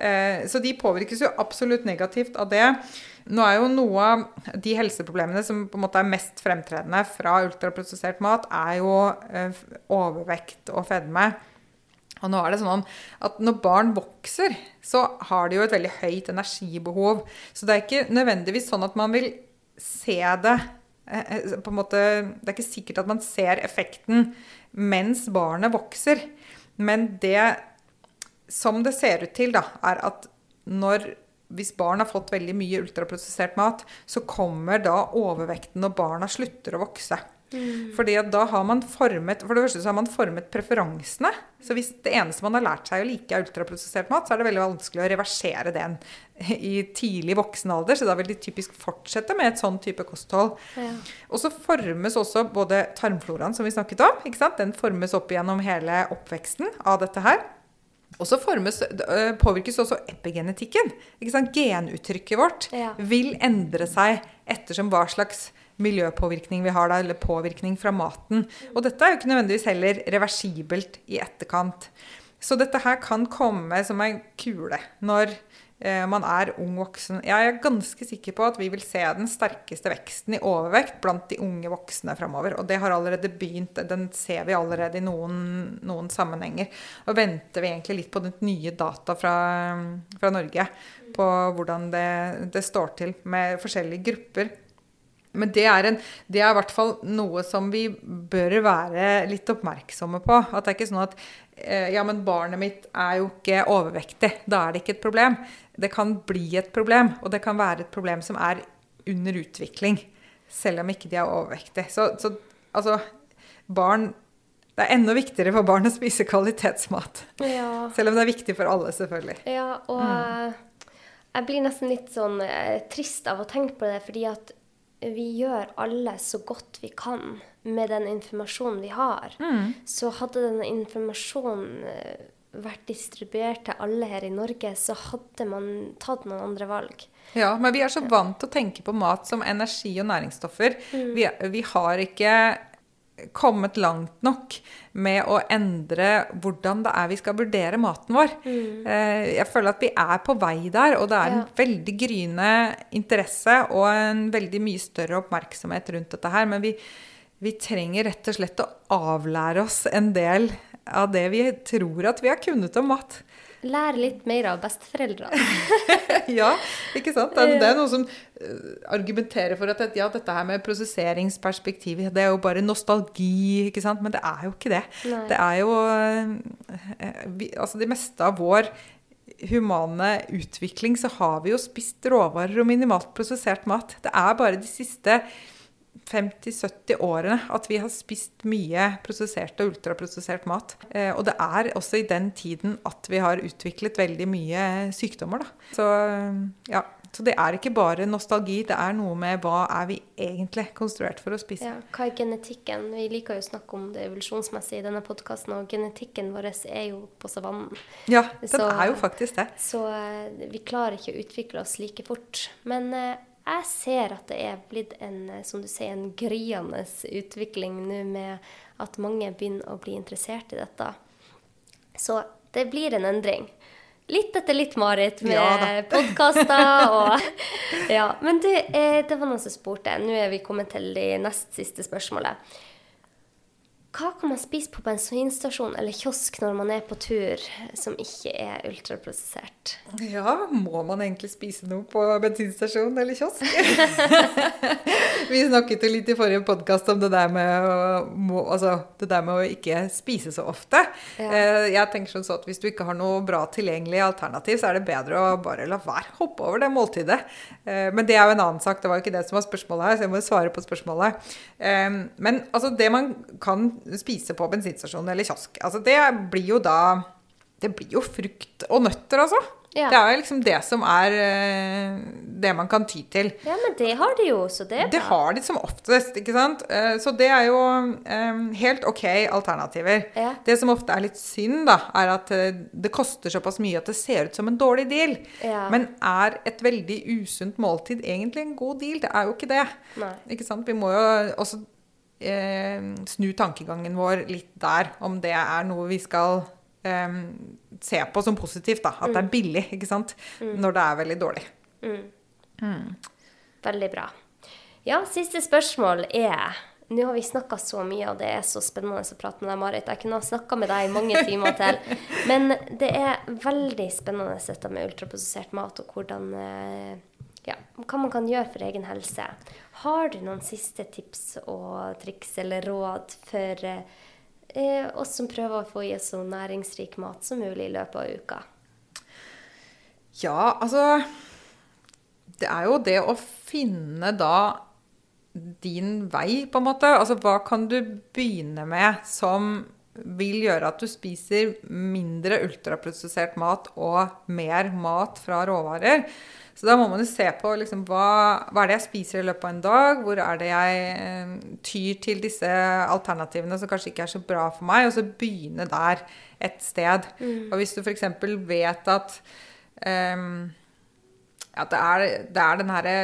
Eh, så de påvirkes jo absolutt negativt av det. Nå er jo noe av de helseproblemene som på en måte er mest fremtredende fra ultraprosessert mat, er jo eh, overvekt og fedme. Og nå er det sånn at når barn vokser, så har de jo et veldig høyt energibehov. Så det er ikke nødvendigvis sånn at man vil se det eh, eh, på en måte, Det er ikke sikkert at man ser effekten mens barnet vokser. Men det som det ser ut til, da, er at når hvis barn har fått veldig mye ultraprosessert mat, så kommer da overvekten når barna slutter å vokse. Fordi at da har man formet For det første så har man formet preferansene. Så hvis det eneste man har lært seg å like er ultraprosessert mat, så er det veldig vanskelig å reversere den [LAUGHS] i tidlig voksen alder. Så da vil de typisk fortsette med et sånn type kosthold. Ja. Og så formes også både tarmfloraen, som vi snakket om. Den formes opp gjennom hele oppveksten av dette her. Og så formes, øh, påvirkes også epigenetikken. Genuttrykket vårt Ja. vil endre seg ettersom hva slags miljøpåvirkning vi har da, eller påvirkning fra maten. Og dette er jo ikke nødvendigvis heller reversibelt i etterkant. Så dette her kan komme som en kule når eh, man er ung voksen. Jeg er ganske sikker på at vi vil se den sterkeste veksten i overvekt blant de unge voksne framover. Og det har allerede begynt. Den ser vi allerede i noen, noen sammenhenger. Og venter vi egentlig litt på den nye data fra, fra Norge på hvordan det, det står til med forskjellige grupper. Men det er, en, det er i hvert fall noe som vi bør være litt oppmerksomme på. At det er ikke sånn at eh, ja, men barnet mitt er jo ikke overvektig. Da er det ikke et problem. Det kan bli et problem, og det kan være et problem som er under utvikling. Selv om ikke de er overvektige. Så, så altså Barn Det er enda viktigere for barn å spise kvalitetsmat. Ja. Selv om det er viktig for alle, selvfølgelig. Ja, og mm. jeg blir nesten litt sånn eh, trist av å tenke på det, fordi at vi gjør alle så godt vi kan med den informasjonen vi har. Så hadde denne informasjonen eh, vært distribuert til alle her i Norge, så hadde man tatt noen andre valg. Ja, men vi er så vant til å tenke på mat som energi og næringsstoffer. Vi, vi har ikke kommet langt nok med å endre hvordan det er vi skal vurdere maten vår. Mm. Jeg føler at vi er på vei der, og det er en Ja. veldig gryende interesse og en veldig mye større oppmerksomhet rundt dette her. Men vi, vi trenger rett og slett å avlære oss en del av det vi tror at vi har kunnet om mat. Lær litt mer av besteforeldrene. [LAUGHS] ja, ikke sant? Det er, det er noe som eh, argumenterer for at ja, dette her med prosesseringsperspektiv, det er jo bare nostalgi, ikke sant? Men det er jo ikke det. Nei. Det er jo eh, vi, Altså det meste av vår humane utvikling så har vi jo spist råvarer og minimalt prosessert mat. Det er bare de siste 50-70 årene at vi har spist mye prosessert og ultraprosessert mat. Eh, og det er også i den tiden at vi har utviklet veldig mye sykdommer. Da. Så, ja. Så det er ikke bare nostalgi, det er noe med hva er vi egentlig konstruert for å spise. Ja, hva er genetikken? Vi liker jo å snakke om det evolusjonsmessige i denne podkasten, og genetikken vår er jo på savannen. Ja, den Så- er jo faktisk det. Så eh, vi klarer ikke å utvikle oss like fort. Men eh, jeg ser at det er blitt en, eh, som du sier, en gryende utvikling nå med at mange begynner å bli interessert i dette. Så det blir en endring. Litt etter litt, Marit, med Ja [LAUGHS] podkaster og Ja. Men du, eh, det var noen som spurte. Nå er vi kommet til de nest siste spørsmålet. Hva kan man spise på bensinstasjon eller kiosk når man er på tur som ikke er ultraprosessert? Ja, må man egentlig spise noe på bensinstasjon eller kiosk? [LAUGHS] Vi snakket jo litt i forrige podkast om det der, med å, altså, det der med å ikke spise så ofte. Ja. Eh, Jeg tenker sånn at Hvis du ikke har noe bra tilgjengelig alternativ, så er det bedre å bare la være. Hoppe over det måltidet. Eh, Men det er jo en annen sak. Det var jo ikke det som var spørsmålet her, så jeg må svare på spørsmålet. Eh, Men altså, det man kan spise på bensinstasjon eller kiosk, altså det blir jo da Det blir jo frukt og nøtter, altså. Ja. Det er jo liksom det som er eh, det man kan ty til. Ja, men det har de jo, så det er Det har de som oftest, ikke sant? Eh, Så det er jo eh, helt ok alternativer. Ja. Det som ofte er litt synd, da, er at det koster såpass mye at det ser ut som en dårlig deal. Ja. Men er et veldig usunt måltid egentlig en god deal? Det er jo ikke det. Nei. Ikke sant? Vi må jo også eh, snu tankegangen vår litt der, om det er noe vi skal eh, se på som positivt. da, At det er billig, ikke sant? Når det er veldig dårlig. Veldig bra. Ja, siste spørsmål er Nå har vi snakka så mye, og det er så spennende å prate med deg, Marit. Jeg kunne ha snakka med deg i mange timer til. [LAUGHS] Men det er veldig spennende dette med ultraprosessert mat, og hvordan eh, ja, hva man kan gjøre for egen helse. Har du noen siste tips og triks eller råd for eh, oss som prøver å få i oss så næringsrik mat som mulig i løpet av uka? Ja, altså Det er jo det å finne da din vei, på en måte? Altså, hva kan du begynne med som vil gjøre at du spiser mindre ultraprosessert mat og mer mat fra råvarer? Så da må man jo se på liksom, hva, hva er det jeg spiser i løpet av en dag? Hvor er det jeg eh, tyr til disse alternativene som kanskje ikke er så bra for meg? Og så begynne der et sted. Og hvis du f.eks. vet at um, at det er, det er den herre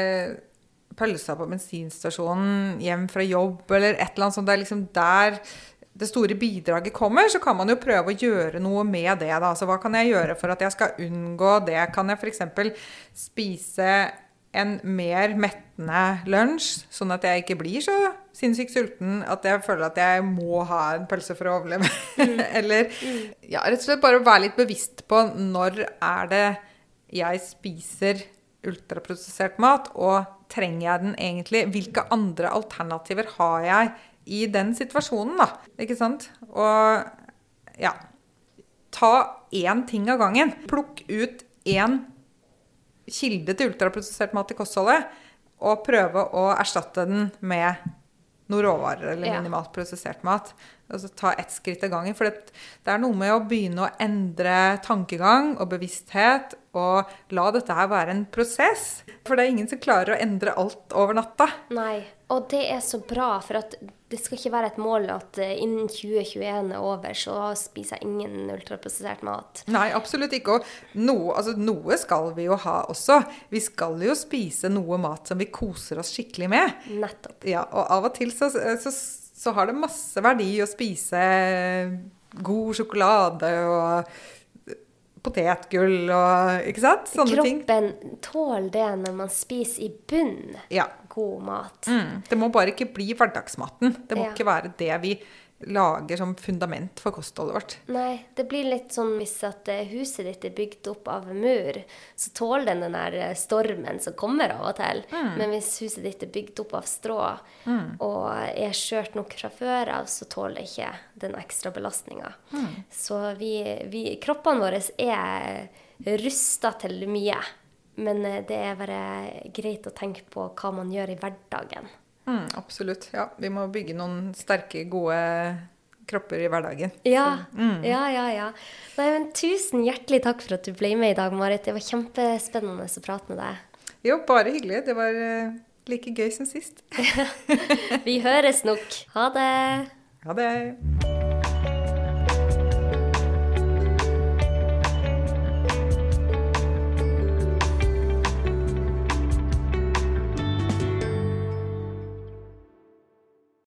pølsa på bensinstasjonen hjem fra jobb eller et eller annet sånt. Det er liksom der det store bidraget kommer, så kan man jo prøve å gjøre noe med det. Da. Altså, hva kan jeg gjøre for at jeg skal unngå det? Kan jeg f.eks. spise en mer mettende lunsj, sånn at jeg ikke blir så sinnssykt sulten at jeg føler at jeg må ha en pølse for å overleve? Mm. [LAUGHS] Eller ja, rett og slett bare være litt bevisst på når er det jeg spiser ultraprosessert mat, og trenger jeg den egentlig? Hvilke andre alternativer har jeg i den situasjonen, da? Ikke sant? Og ja Ta én ting av gangen. Plukk ut én kilde til ultraprosessert mat i kostholdet, og prøve å erstatte den med noen råvarer eller minimalt prosessert mat. Altså ta ett skritt av gangen. For det, det er noe med å begynne å endre tankegang og bevissthet, og la dette her være en prosess. For det er ingen som klarer å endre alt over natta. Nei, og det er så bra, for at det skal ikke være et mål at eh, innen 2021 er over, så spiser jeg ingen ultraprosessert mat. Nei, absolutt ikke. Og noe, altså, noe skal vi jo ha også. Vi skal jo spise noe mat som vi koser oss skikkelig med. Nettopp. Ja, og av og til så, så, så har det masse verdi å spise god sjokolade og potetgull og Ikke sant? Sånne ting. Kroppen tåler det når man spiser i bunn Ja. God mat. Mm. Det må bare ikke bli hverdagsmaten. Det må Ja. ikke være det vi lager som fundament for kostholdet vårt. Nei, det blir litt sånn hvis at eh, huset ditt er bygd opp av mur, så tåler den den der eh, stormen som kommer av og til. Men hvis huset ditt er bygd opp av strå og er skjørt nok fra før av, så tåler det ikke den ekstra belastninga. Så vi, vi, kroppene våre er rusta til mye. Men eh, det er bare greit å tenke på hva man gjør i hverdagen. Mm, absolutt. Ja, vi må bygge noen sterke, gode kropper i hverdagen. Ja, ja, ja. ja. Nei, men tusen hjertelig takk for at du ble med i dag, Marit. Det var kjempespennende å prate med deg. Jo, bare hyggelig. Det var eh, like gøy som sist. [LAUGHS] Vi høres nok. Ha det. Ha det.